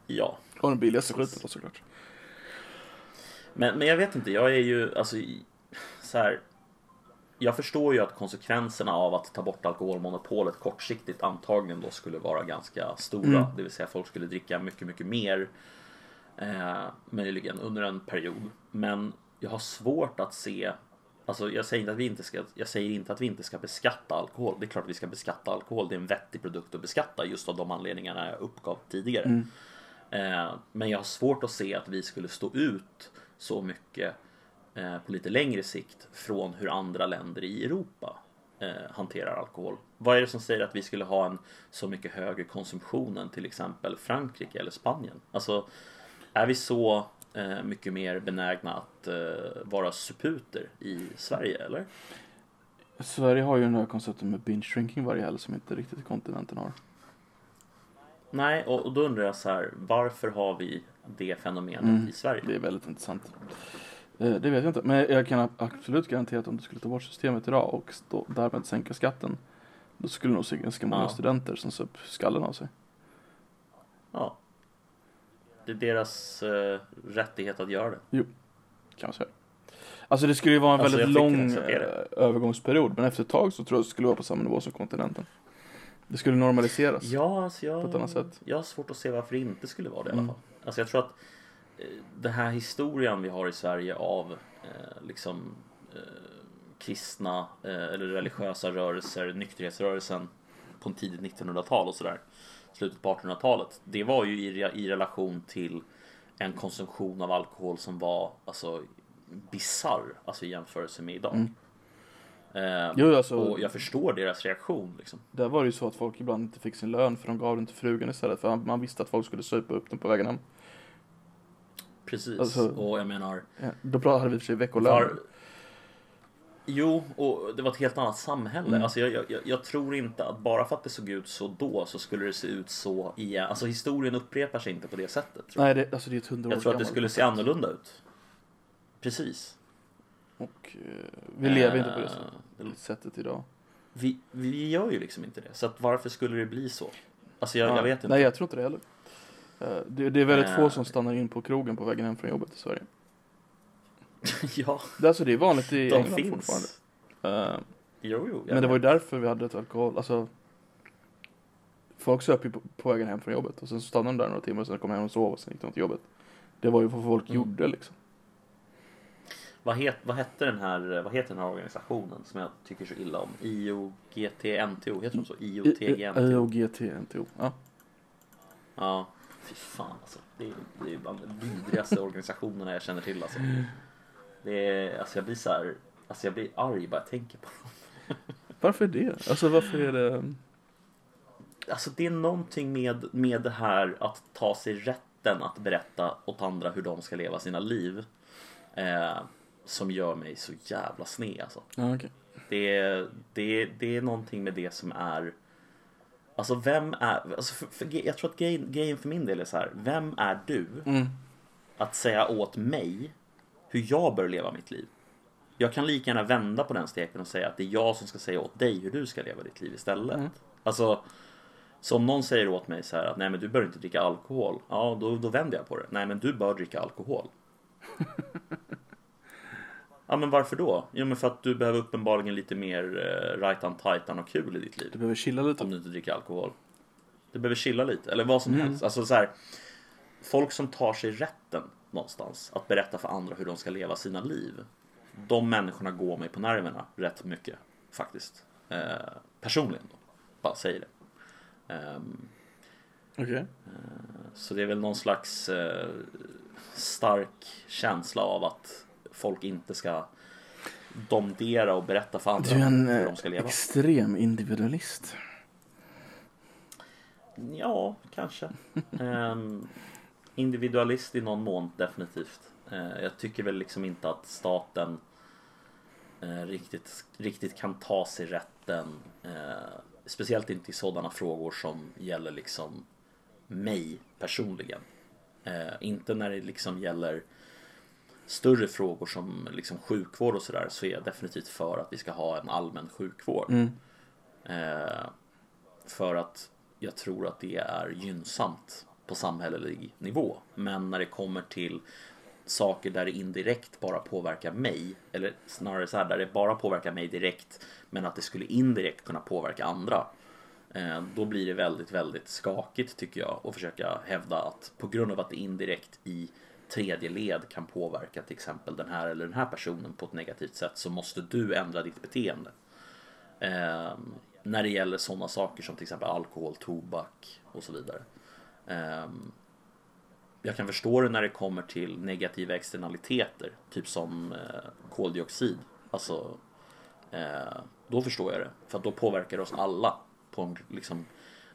Ja. Och den billigaste skiten då såklart. Men, men jag vet inte, jag är ju alltså så här. Jag förstår ju att konsekvenserna av att ta bort alkoholmonopolet kortsiktigt antagligen då skulle vara ganska stora. Mm. Det vill säga folk skulle dricka mycket, mycket mer. Eh, möjligen under en period. Men jag har svårt att se Alltså jag säger, inte att vi inte ska, jag säger inte att vi inte ska beskatta alkohol. Det är klart att vi ska beskatta alkohol. Det är en vettig produkt att beskatta just av de anledningarna jag uppgav tidigare. Mm. Eh, men jag har svårt att se att vi skulle stå ut så mycket eh, på lite längre sikt från hur andra länder i Europa eh, hanterar alkohol. Vad är det som säger att vi skulle ha en så mycket högre konsumtion än till exempel Frankrike eller Spanien? Alltså, är vi så mycket mer benägna att eh, vara suputer i Sverige eller? Sverige har ju den här konceptet med binge drinking varje helg som inte riktigt kontinenten har. Nej, och, och då undrar jag så här, varför har vi det fenomenet Mm. i Sverige? Det är väldigt intressant. Eh, Det vet jag inte, men jag kan absolut garantera att om du skulle ta bort systemet idag och stå, därmed sänka skatten då skulle nog se ganska många Ja. studenter som söp skallen av sig. Ja. Det är deras eh, rättighet att göra det. Kan man säga. Alltså det skulle ju vara en Alltså, väldigt lång är eh, övergångsperiod men efter ett tag så tror jag det skulle vara på samma nivå som kontinenten. Det skulle normaliseras. Ja, alltså jag, På ett annat sätt. jag har svårt att se varför det inte skulle vara det i alla Mm. fall. Alltså jag tror att eh, den här historien vi har i Sverige av eh, liksom eh, kristna eh, eller religiösa rörelser, nykterhetsrörelsen på en tidigt 1900-tal och sådär. Slutet på 1800-talet. Det var ju i, i relation till en konsumtion av alkohol som var alltså bisarr, alltså i jämförelse med idag. Mm. Eh, Jo, alltså, och jag förstår deras reaktion liksom. där var det ju så att folk ibland inte fick sin lön för de gav den till frugan istället för man visste att folk skulle supa upp den på vägen hem. Precis, Alltså- och jag menar Ja, Då hade vi i och för sig veckolön. var... Jo, och det var ett helt annat samhälle. Mm. Alltså jag, jag, jag tror inte att bara för att det såg ut så då så skulle det se ut så igen. Alltså historien upprepar sig inte på det sättet. Nej, det, alltså det är ett hundra år jag tror att det skulle se annorlunda ut. Precis. Och eh, vi lever inte på det Eh, sättet, sättet idag. Vi, vi gör ju liksom inte det. Så att varför skulle det bli så? Alltså jag, Ja. jag vet inte. Nej, jag tror inte det heller. Eh, det, det är väldigt Eh. få som stannar in på krogen på vägen hem från jobbet i Sverige. ja, Det, alltså, det är vanligt i de England finns. fortfarande. Eh, Jo, jo. men det var ju därför vi hade ett alkohol, alltså Folk söp ju på, på vägen hem från jobbet och sen stannade de där några timmar och sen kom hem och sov och sen gick de till jobbet. Det var ju vad folk Mm. gjorde liksom. Vad, het, vad, hette den här, vad heter den här organisationen som jag tycker så illa om? IOGT-NTO, heter de så? IOTG-NTO? IOGT-NTO. Ja. Ja, fy fan alltså. Det är, det är bland de vidrigaste organisationerna jag känner till alltså. Det är, alltså jag blir så här, alltså jag blir arg bara jag tänker på dem. Varför det? Alltså varför är det? Alltså det är någonting med, med det här att ta sig rätten att berätta åt andra hur de ska leva sina liv. Eh, som gör mig så jävla sned alltså. Ja, okej. Det är, det, det är någonting med det som är Alltså vem är, alltså för, för, jag tror att grejen, grejen för min del är så här. Vem är du Mm. att säga åt mig hur jag bör leva mitt liv? Jag kan lika gärna vända på den steken och säga att det är jag som ska säga åt dig hur du ska leva ditt liv istället. Mm. Alltså, så om någon säger åt mig så här att nej men du bör inte dricka alkohol. Ja, då, då vänder jag på det. Nej men du bör dricka alkohol. ja men varför då? Jo men för att du behöver uppenbarligen lite mer uh, right tajtan och kul i ditt liv. Du behöver chilla lite. Om du inte dricker alkohol. Du behöver chilla lite, eller vad som Mm. helst. Alltså så här, folk som tar sig rätten någonstans att berätta för andra hur de ska leva sina liv. De människorna går mig på nerverna rätt mycket faktiskt. Eh, personligen då. Bara säger det. Ehm, Okej. så det är väl någon slags eh, stark känsla av att folk inte ska domdera och berätta för andra Du är en hur eh, de ska leva. extrem individualist. Ja, kanske. Individualist i någon mån, definitivt. Eh, jag tycker väl liksom inte att staten eh, riktigt, riktigt kan ta sig rätten. Eh, speciellt inte i sådana frågor som gäller liksom mig personligen. Inte när det liksom gäller större frågor som liksom sjukvård och sådär så är jag definitivt för att vi ska ha en allmän sjukvård. Mm. För att jag tror att det är gynnsamt på samhällelig nivå. Men när det kommer till saker där det indirekt bara påverkar mig, eller snarare så här där det bara påverkar mig direkt men att det skulle indirekt kunna påverka andra. Eh, då blir det väldigt, väldigt skakigt tycker jag att försöka hävda att på grund av att det indirekt i tredje led kan påverka till exempel den här eller den här personen på ett negativt sätt så måste du ändra ditt beteende. Eh, när det gäller sådana saker som till exempel alkohol, tobak och så vidare. Eh, jag kan förstå det när det kommer till negativa externaliteter, typ som eh, koldioxid. Alltså, eh, då förstår jag det. För då påverkar det oss alla på en liksom,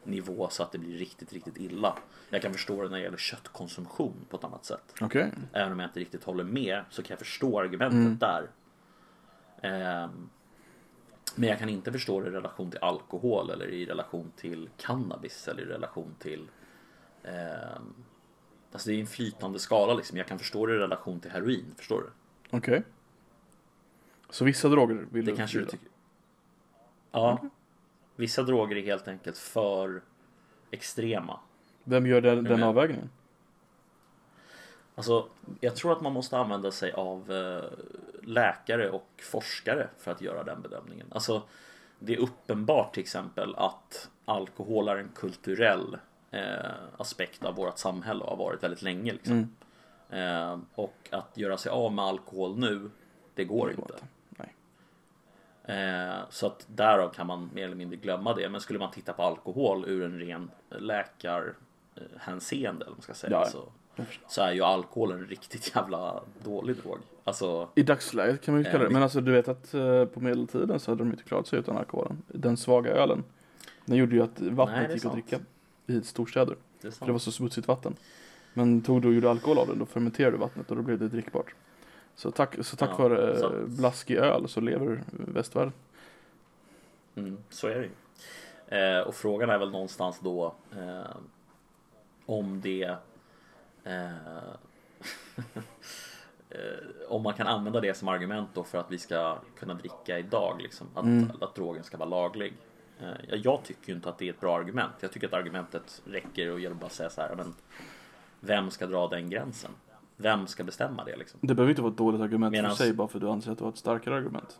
nivå så att det blir riktigt, riktigt illa. Jag kan förstå det när det gäller köttkonsumtion på ett annat sätt. Okej. Även om jag inte riktigt håller med så kan jag förstå argumentet Mm. där. Ehm, men jag kan inte förstå det i relation till alkohol eller i relation till cannabis eller i relation till ehm, Alltså det är en flytande skala liksom. Jag kan förstå det i relation till heroin, förstår du? Okej. Så vissa droger vill Det du kanske du tycker. Ja. Vissa droger är helt enkelt för extrema. Vem gör den, den avvägningen? Alltså, jag tror att man måste använda sig av eh, läkare och forskare för att göra den bedömningen. Alltså, det är uppenbart till exempel att alkohol är en kulturell eh, aspekt av vårt samhälle och har varit väldigt länge. Liksom. Mm. Eh, och att göra sig av med alkohol nu, det går Det går inte. inte. Nej. Eh, så att därav kan man mer eller mindre glömma det. Men skulle man titta på alkohol ur en ren läkarhänseende, eller man ska säga, Ja, så, så är ju alkohol en riktigt jävla dålig drog. Alltså, I dagsläget kan man ju Eh, kalla det. Men alltså du vet att eh, på medeltiden så hade de inte klarat sig utan alkoholen. Den svaga ölen. Den gjorde ju att Nej, vattnet är gick att dricka i storstäder. det är För det var så smutsigt vatten. Men tog du och gjorde alkohol av det, då fermenterade du vattnet och då blev det drickbart. Så tack, så tack Ja, vare så eh, att- blaskig öl så lever västvärlden. Mm, så är det ju. Eh, och frågan är väl någonstans då eh, om det eh, eh, om man kan använda det som argument då för att vi ska kunna dricka idag, liksom, att, Mm. att drogen ska vara laglig. Eh, ja, jag tycker ju inte att det är ett bra argument. Jag tycker att argumentet räcker och gäller bara att säga så här, men vem ska dra den gränsen? Vem ska bestämma det liksom? Det behöver inte vara ett dåligt argument Medans- för sig bara för att du anser att du har ett starkare argument.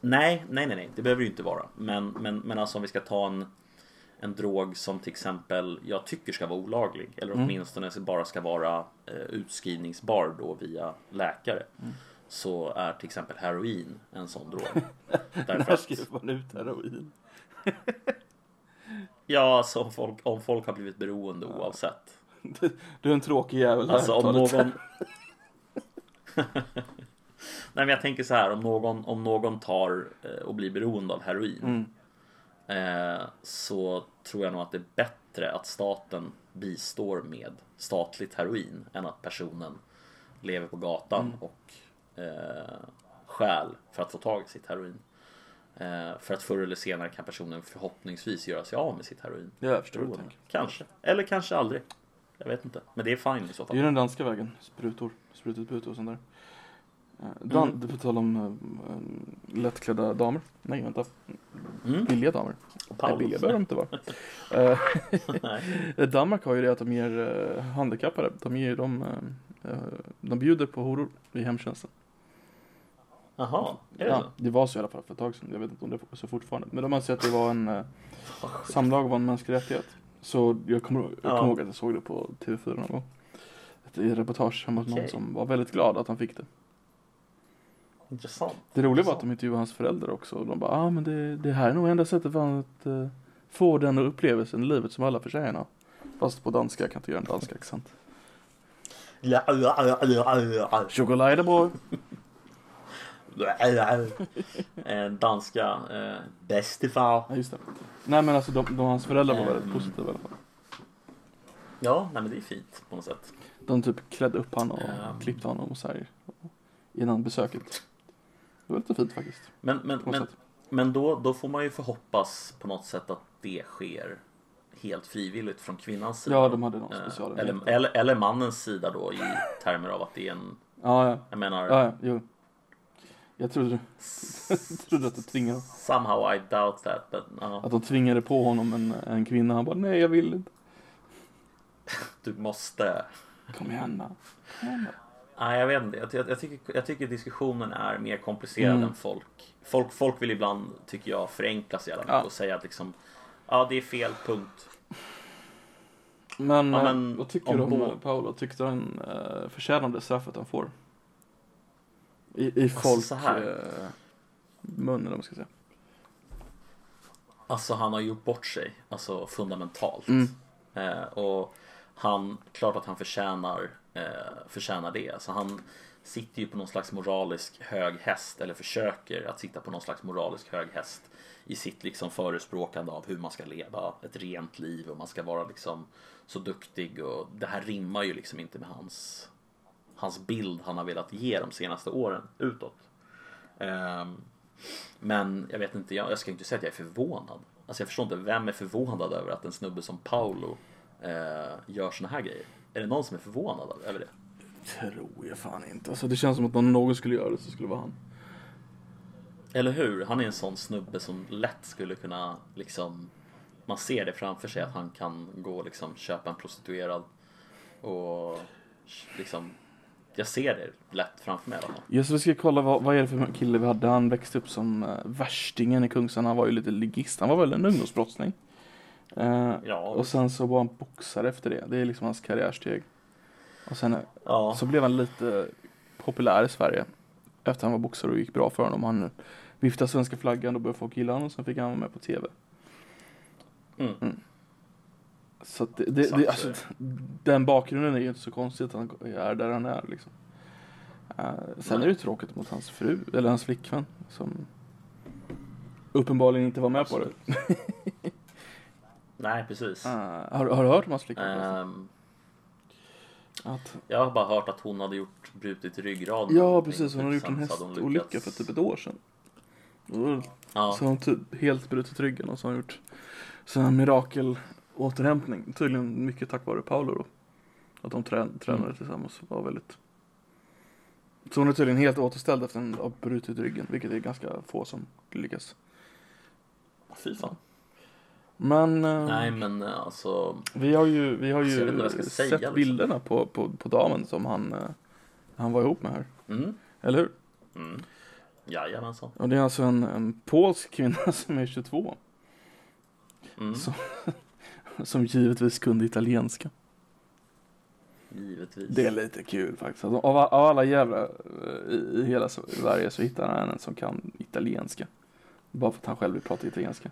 Nej, nej, nej, nej, det behöver det ju inte vara. Men, men, men alltså om vi ska ta en, en drog som till exempel jag tycker ska vara olaglig eller Mm. åtminstone bara ska vara eh, utskrivningsbar då via läkare. Mm. Så är till exempel heroin en sån drog. Därför När skriver man ut heroin? ja, alltså om folk, om folk har blivit beroende oavsett. Du är en tråkig jävel. Alltså om någon Nej men jag tänker så här om någon, om någon tar eh, och blir beroende av heroin Mm. eh, så tror jag nog att det är bättre att staten bistår med statligt heroin än att personen lever på gatan Mm. och eh, stjäl för att få tag i sitt heroin. Eh, för att förr eller senare kan personen förhoppningsvis göra sig av med sitt heroin. Ja, jag förstår tänker. Kanske, eller kanske aldrig. Jag vet inte, men det är fine i så Det är fall. ju den danska vägen. Sprutor, sprututbyte och sånt där. Eh, Dan, Mm. Du får tala om uh, lättklädda damer. Nej, vänta. Mm. Billiga damer. Nej, billiga behöver de inte vara. Danmark har ju det att de ger uh, handikappade, de ger dem, eh, de bjuder på horor i hemtjänsten. Jaha, är det Ja, så? det var så i alla fall för ett tag sedan. Jag vet inte om det är så fortfarande. Men de anser att det var en uh, samlag var en mänsklig rättighet. Så jag kommer, jag Ja. kommer ihåg att jag såg det på TV4 någon gång. Ett reportage hemma hos någon Okej. som var väldigt glad att han fick det. Intressant. Det roliga var Intressant. att de intervjuade hans föräldrar också. Och de bara, ah, men det, det här är nog enda sättet för honom att eh, få den upplevelsen i livet som alla förtjänar. Fast på danska, jag kan inte göra en dansk accent. Chokoladebröd. Eh, Danska eh, bästifar. Ja, just det. Nej men alltså de, de hans föräldrar var väldigt Ehm. positiva i alla fall. Ja, nej men det är fint på något sätt. De typ klädde upp honom och Ehm. klippte honom och så här innan besöket. Det var lite fint faktiskt. Men, men, men, sätt. men då, då får man ju förhoppas på något sätt att det sker helt frivilligt från kvinnans sida. Ja, de hade någon Eh, special. eller, eller, eller mannens sida då i termer av att det är en, Ja, ja. jag menar, Ja, ja, jo. Jag trodde, jag trodde att de tvingade, somehow I doubt that. But, ja, att de tvingade på honom en, en kvinna. Han bara, nej jag vill inte. du måste. Kom igen då. Kom igen då. Nej, jag vet inte. Jag, jag, jag, tycker, jag tycker diskussionen är mer komplicerad Mm. än folk. folk. Folk vill ibland, tycker jag, förenkla så jävla mycket Ja. och säga att liksom, ja det är fel, punkt. Men, Ja, eh, men vad tycker om du om eh, Paolo? Tyckte han förtjänar det straffet han får? I, i Alltså, folk så här. eh, mun eller man ska säga. Alltså han har gjort bort sig, alltså fundamentalt. Mm. Eh, och han, klart att han förtjänar, eh, förtjänar det. Alltså han sitter ju på någon slags moralisk hög häst, eller försöker att sitta på någon slags moralisk hög häst i sitt liksom förespråkande av hur man ska leva ett rent liv och man ska vara liksom så duktig och det här rimmar ju liksom inte med hans hans bild han har velat ge de senaste åren utåt. Ehm, men jag vet inte, jag, jag ska inte säga att jag är förvånad. Alltså jag förstår inte, vem är förvånad över att en snubbe som Paolo eh, gör såna här grejer? Är det någon som är förvånad över det? Tror jag fan inte. Alltså det känns som att om någon skulle göra det så skulle det vara han. Eller hur? Han är en sån snubbe som lätt skulle kunna liksom Man ser det framför sig att han kan gå och liksom köpa en prostituerad och liksom Jag ser det lätt framför mig i alla fall. Ja, så vi ska kolla vad, vad är det för kille vi hade. Han växte upp som uh, värstingen i Kungsan. Han var ju lite ligist. Han var väl en ungdomsbrottsling. Eh, Ja, och sen så var han boxare efter det. Det är liksom hans karriärsteg. Och sen eh, ja. så blev han lite populär i Sverige. Efter han var boxare och gick bra för honom. Han viftade svenska flaggan och började folk gilla honom. Och sen fick han vara med på TV. Mm. Så att det, det, det, alltså, den bakgrunden är ju inte så konstigt att han är där han är liksom. Eh, sen Nej. är det tråkigt mot hans fru, eller hans flickvän som uppenbarligen inte var med på det. Nej precis. Eh, har, har du hört om hans flickvän? Ehm, Att, jag har bara hört att hon hade gjort brutit ryggraden. ja precis, hon hade gjort en hästolycka för typ ett år sedan. Och Ja, Så har hon typ helt brutit ryggen och så har hon gjort så en mirakelåterhämtning. Tydligen mycket tack vare Paolo då. Att de trä, tränade Mm. tillsammans var väldigt Så hon är tydligen helt återställd efter att ha brutit ryggen, vilket är ganska få som lyckas. fy fan. Men eh, Nej men eh, alltså. vi har ju, vi har Alltså, ju ska säga, sett liksom. bilderna på, på, på damen som han, eh, han var ihop med här. Mm, Eller hur? mm. Jajamensan. Och det är alltså en, en polsk kvinna som är 22. Mm, Så- Som givetvis kunde italienska. givetvis. Det är lite kul faktiskt. Alltså, av, av alla jävla eh, i, i hela Sverige så hittar han en som kan italienska. Bara för att han själv vill prata italienska.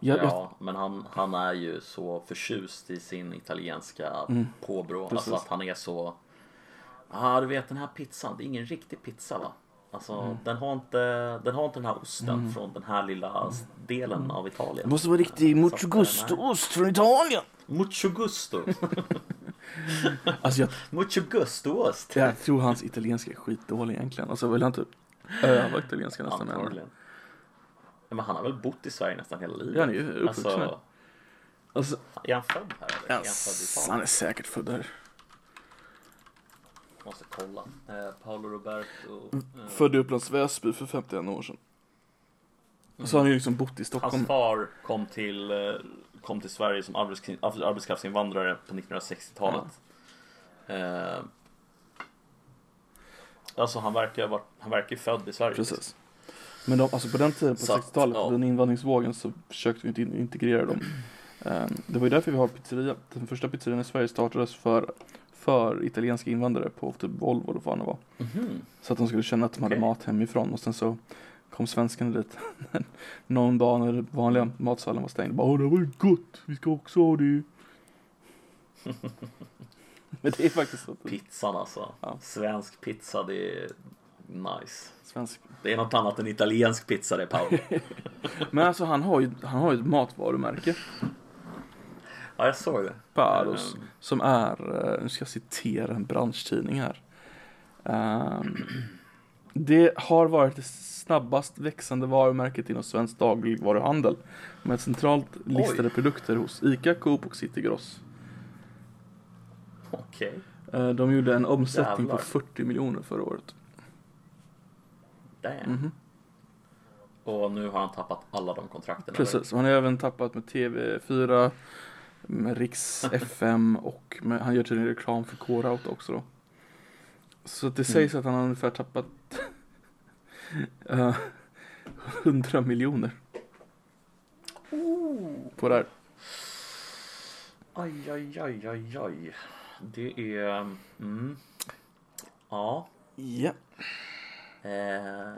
Jag, Ja, jag, men han, han är ju så förtjust i sin italienska Mm, påbrå. precis. Alltså att han är så. Ja, ah, du vet den här pizzan. Det är ingen riktig pizza va? Alltså Mm. den, har inte, den har inte den här osten från den här lilla s- delen av Italien. det måste vara riktig att, mucho eh, gusto-ost från Italien. Mucho gusto. Alltså jag, Mucho gusto-ost. jag tror hans italienska är skitdålig egentligen. Alltså vill han typ öva italienska nästan med. Ja, men han har väl bott i Sverige nästan hela livet. Ja, han är ju uppvuxen här. alltså, Alltså, är han född här eller? Är han född i yes, Italien? han är säkert född där. Måste kolla. Eh, Paolo Roberto. Eh, Född i Upplands Väsby för 51 år sedan. Och så har han ju liksom bott i Stockholm. Hans far kom till, eh, kom till Sverige som arbets- arbetskraftsinvandrare på 1960-talet. Eh, alltså han verkar, ha varit, han verkar ju född i Sverige. Precis. Men de, alltså på den tiden, på Så att, 60-talet, ja. den invandringsvågen så försökte vi inte in- integrera dem. Ehm, det var ju därför vi har pizzeria. Den första pizzerian i Sverige startades för, för italienska invandrare på typ Volvo eller vad det var. Mhm. Så att de skulle känna att de hade mat hemifrån och sen så kom svenskarna dit någon dag när den vanliga Mm. matsalen var stängd. Bara, Åh, det var ju gott, vi ska också ha det. Men det är faktiskt så. Pizzan alltså. Ja. Svensk pizza, det är nice. Svensk. Det är något annat än italiensk pizza det Paolo. Men alltså han har ju, han har ju ett matvarumärke. Ja, jag såg det. Paros. Ehm, Som är, eh, nu ska jag citera en branschtidning här. Ehm, det har varit det snabbast växande varumärket inom svensk dagligvaruhandel med centralt listade produkter hos ICA, Coop och City Gross. Okej. Eh, De gjorde en omsättning Jävlar. på 40 miljoner förra året. Damn. Mhm. Och nu har han tappat alla de kontrakten. Precis, och han har även tappat med TV4, med Riks FM och med, han gör tydligen reklam för K-Rauta också då. Så Mm. det sägs att han har ungefär tappat eh, 100 miljoner Oh. på det här. Aj, aj, aj, aj, aj. Det är... Mm. Ja. Ja. Eh,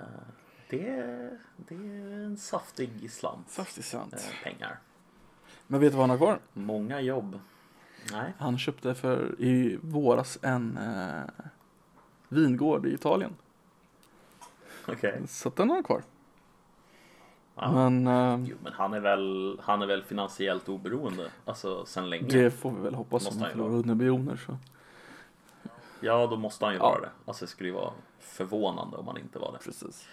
det, det är en saftig slant. Saftigt sant. Eh, pengar. Men vet du vad han har kvar? Många jobb. Nej. Han köpte för i våras en eh, vingård i Italien. Okej. Så att den har han kvar. Ja. Men eh, Jo, men han är, väl, han är väl finansiellt oberoende. Alltså sen länge. det får vi väl hoppas om han förlorar vara. 100 miljoner så. Ja, då måste han ju Ja. vara det. Alltså det skulle ju vara förvånande om han inte var det. Precis.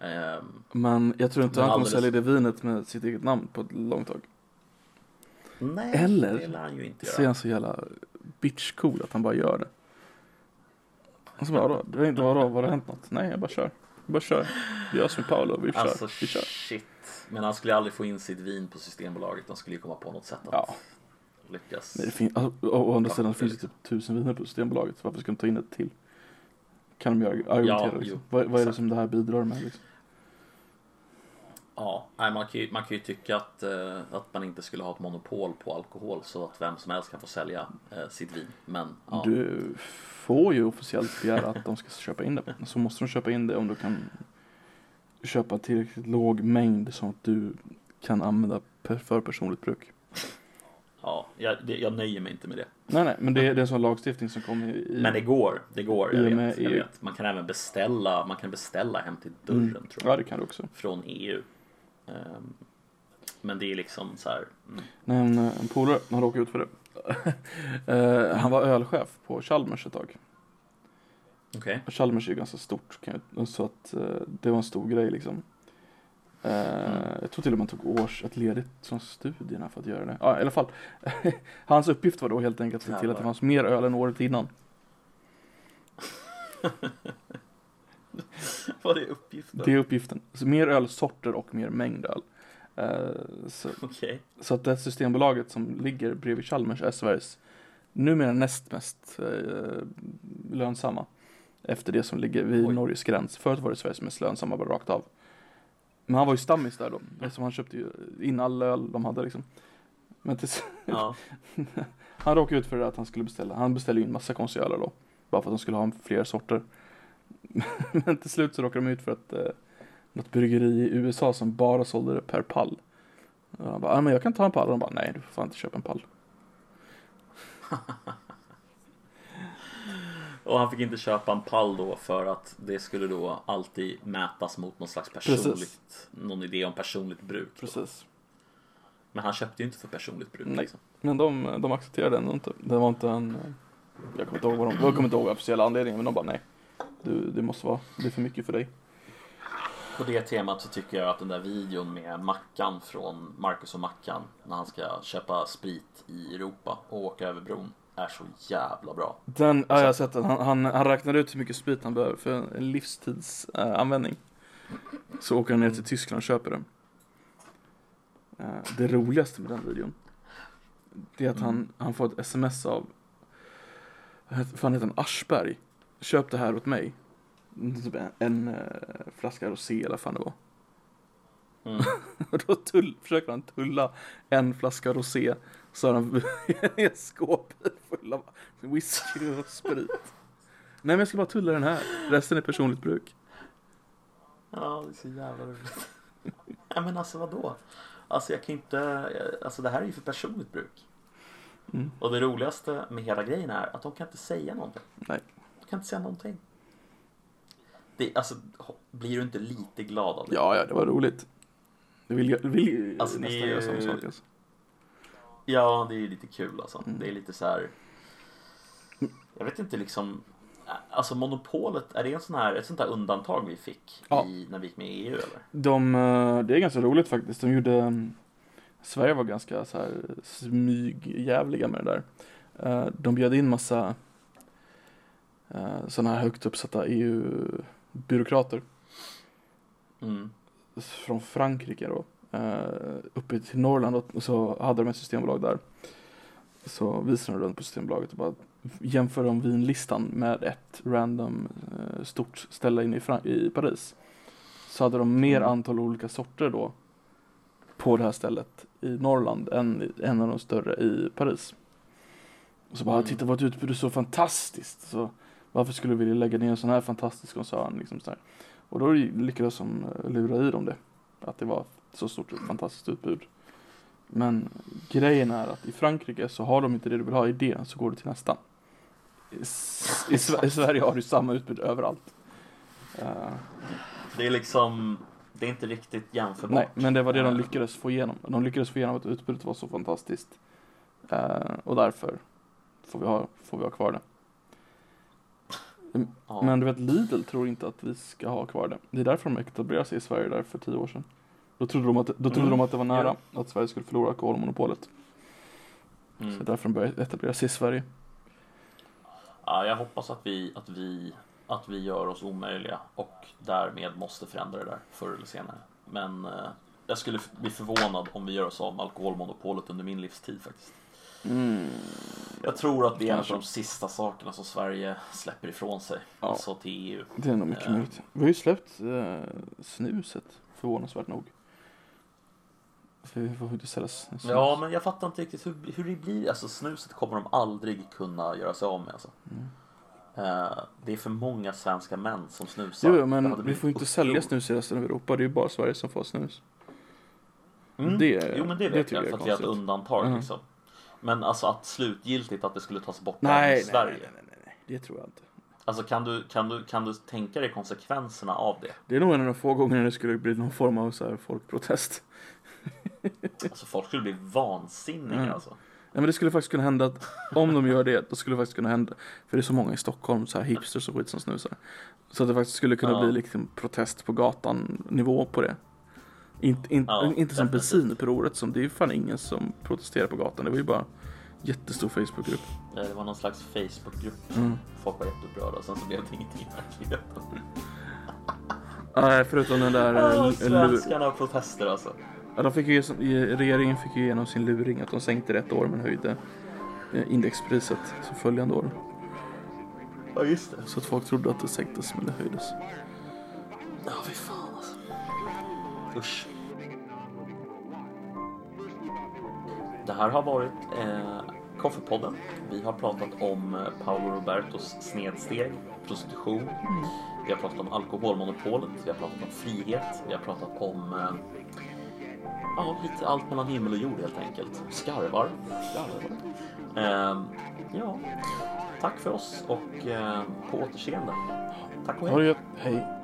Ehm, Men jag tror inte han kommer alldeles- sälja det vinet med sitt eget namn på ett långt tag. Nej, Eller det lär han så jävla bitch cool att han bara gör det. Och så bara, vadå? Det är inte vadå? Var det hänt något? Nej, jag bara kör. Jag bara kör. Vi gör som Paolo, vi kör. Alltså vi kör. shit. Men han skulle aldrig få in sitt vin på Systembolaget. De skulle ju komma på något sätt att Ja. lyckas. Nej, det finns, alltså, å, å andra Ja, sidan det finns det typ tusen viner på Systembolaget. Så varför ska de ta in ett till? Kan de göra, argumentera jo, liksom. Vad, vad är det som det här bidrar med liksom? Ja, nej, man, kan ju, man kan ju tycka att, eh, att man inte skulle ha ett monopol på alkohol så att vem som helst kan få sälja eh, sitt vin. Men ja, Du får ju officiellt begära att de ska köpa in det. Så måste de köpa in det om du kan köpa tillräckligt låg mängd så att du kan använda för personligt bruk. ja jag, det, jag nöjer mig inte med det. Nej, nej, men det är, det är en sån lagstiftning som kommer i... Men det går, det går. Jag vet, jag EU. vet. Man kan även beställa, man kan beställa hem till dörren Mm. tror jag. Ja, det kan du också. Från EU. Ehm, men det är liksom så här. Mm, Nej, en, en polare, han råkade ut för det. Eh, han var ölchef på Chalmers ett tag. Och Chalmers är ju ganska stort, jag, så att eh, det var en stor grej liksom. Eh, Jag tror till och med han tog års, ett ledigt från studierna för att göra det. Ja, i alla fall. Hans uppgift var då helt enkelt att se till att det fanns mer öl än året innan. Vad är uppgiften? Det är uppgiften. Så mer ölsorter och mer mängd öl. Eh, så, Okej. så att det Systembolaget som ligger bredvid Chalmers är Sveriges numera näst mest eh, lönsamma. Efter det som ligger vid Oj. Norges gräns. Förut var det Sveriges mest lönsamma bara rakt av. Men han var ju stammis där då. Eftersom han köpte ju in all öl de hade liksom. Men till, Ja. han råkade ut för det att han skulle beställa. Han beställde ju in massa konstiga öl då. Bara för att de skulle ha fler sorter. Men till slut så råkade de ut för att eh, något bryggeri i USA som bara sålde det per pall. Och han bara, ah, men jag kan ta en pall. Och de bara, nej du får fan inte köpa en pall. Och han fick inte köpa en pall då för att det skulle då alltid mätas mot någon slags personligt, Precis. någon idé om personligt bruk. Då. Precis. Men han köpte ju inte för personligt bruk. Nej. Liksom. Men de, de accepterade ändå inte. Det var inte en, jag kommer inte ihåg vad de, jag kommer inte ihåg officiella anledningen men de bara nej. Du, det måste vara, det är för mycket för dig. På det temat så tycker jag att den där videon med Mackan från Marcus och Mackan när han ska köpa sprit i Europa och åka över bron är så jävla bra. Den, ja jag har sett den. Han, han, han räknar ut hur mycket sprit han behöver för en livstidsanvändning. Användning. så åker han ner till Tyskland och köper den. Eh, det roligaste med den videon. Det är att han, han får ett sms av, vad fan heter han, Aschberg. Köp det här åt mig. Typ en, en eh, flaska rosé eller vad fan det var. Mm. Och då tull, försöker han tulla en flaska rosé. Så har han en skåpbil full av whisky och sprit. Nej men jag ska bara tulla den här. Resten är personligt bruk. Ja, det är så jävla roligt. Nej men alltså vadå? Alltså jag kan inte, alltså det här är ju för personligt bruk. Mm. Och det roligaste med hela grejen är att de kan inte säga någonting. Nej. Kan inte säga någonting. Det, alltså, blir du inte lite glad av det? Ja, ja, det var roligt. Jag vill, jag vill Alltså, det nästan är göra samma sak alltså. Ja, det är ju lite kul alltså. Mm. Det är lite så här. Jag vet inte liksom. alltså monopolet, är det en sån här, ett sånt här undantag vi fick Ja. i, när vi gick med i EU eller? De, eh, det är ganska roligt faktiskt. De gjorde, Sverige var ganska så här smygjävliga med det där. Eh, De bjöd in massa sådana här högt uppsatta EU-byråkrater Mm. från Frankrike då. eh, Uppe till Norrland och så hade de ett systembolag där. Så visade de runt på Systembolaget och bara jämförde de vinlistan med ett random eh, stort ställe inne i, Fran- i Paris. Så hade de mer Mm. antal olika sorter då på det här stället i Norrland än en av de större i Paris. Och så bara, Mm. titta vårt utbud är så fantastiskt. Så varför skulle vi vilja lägga ner en sån här fantastisk koncern? Liksom så här. Och då lyckades de eh, lura i dem det. Att det var så stort fantastiskt utbud. Men grejen är att i Frankrike så har de inte det du vill ha i det, så går du till nästa. I, i, i Sverige har du samma utbud överallt. Eh, Det är liksom, det är inte riktigt jämförbart. nej, men det var det de Eh, lyckades få igenom. De lyckades få igenom att utbudet var så fantastiskt. Eh, och därför får vi ha, får vi ha kvar det. Ja. Men du vet, Lidl tror inte att vi ska ha kvar det. Det är därför de etablerade sig i Sverige där för tio år sedan. Då trodde de att, då trodde Mm. de att det var nära att Sverige skulle förlora alkoholmonopolet. Så det är Mm. därför de började etablera sig i Sverige. Ja, jag hoppas att vi, att, vi, att vi gör oss omöjliga och därmed måste förändra det där förr eller senare. Men eh, jag skulle bli förvånad om vi gör oss av med alkoholmonopolet under min livstid faktiskt. Jag tror att det är en av de sista sakerna som Sverige släpper ifrån sig. Ja. Alltså till EU. Det är nog mycket Eh. möjligt. Vi har ju släppt eh, snuset, förvånansvärt nog. För vi får inte sälja snus. Ja, men jag fattar inte riktigt hur, hur det blir. Alltså snuset kommer de aldrig kunna göra sig av med. Alltså. Mm. Eh, det är för många svenska män som snusar. Jo, men vi får ju inte uppror. sälja snus i resten av Europa. Det är ju bara Sverige som får snus. Mm. Det- jo men det vet jag jag för att vi har ett undantag Mm. liksom. Men alltså att slutgiltigt att det skulle tas bort Nej, i Sverige. nej, nej, nej, nej, det tror jag inte. Alltså kan du, kan, du, kan du tänka dig konsekvenserna av det? Det är nog en av de få gångerna det skulle bli någon form av så här folkprotest. Alltså folk skulle bli vansinniga Mm. alltså. Nej men det skulle faktiskt kunna hända att om de gör det, då skulle det faktiskt kunna hända. För det är så många i Stockholm, så här hipsters och skit som snusar. Så att det faktiskt skulle kunna Ja. bli liksom protest på gatan nivå på det. Inte, inte, Ja, inte som bensinupproret som, det är ju fan ingen som protesterar på gatan. Det var ju bara jättestor Facebookgrupp. Eh, Det var någon slags Facebookgrupp. Mm. Folk var jätteupprörda och sen så blev det ingenting i verkligheten. Nej, förutom den där... Ah, eh, svenskarna och protester alltså. Ja, de fick ju, regeringen fick ju igenom sin luring att de sänkte det ett år men höjde eh, indexpriset så följande år. Ja just det. Så att folk trodde att det sänktes men det höjdes. Ja fy fan alltså. Usch. Det här har varit eh, Koffepodden. Vi har pratat om eh, Paolo Robertos snedsteg, prostitution. Vi har pratat om alkoholmonopolet. Vi har pratat om frihet. Vi har pratat om eh, ja, lite allt mellan himmel och jord helt enkelt. Skarvar. Skarvar. Eh, ja, tack för oss och eh, på återseende. Tack och hej. Ha det gött, hej.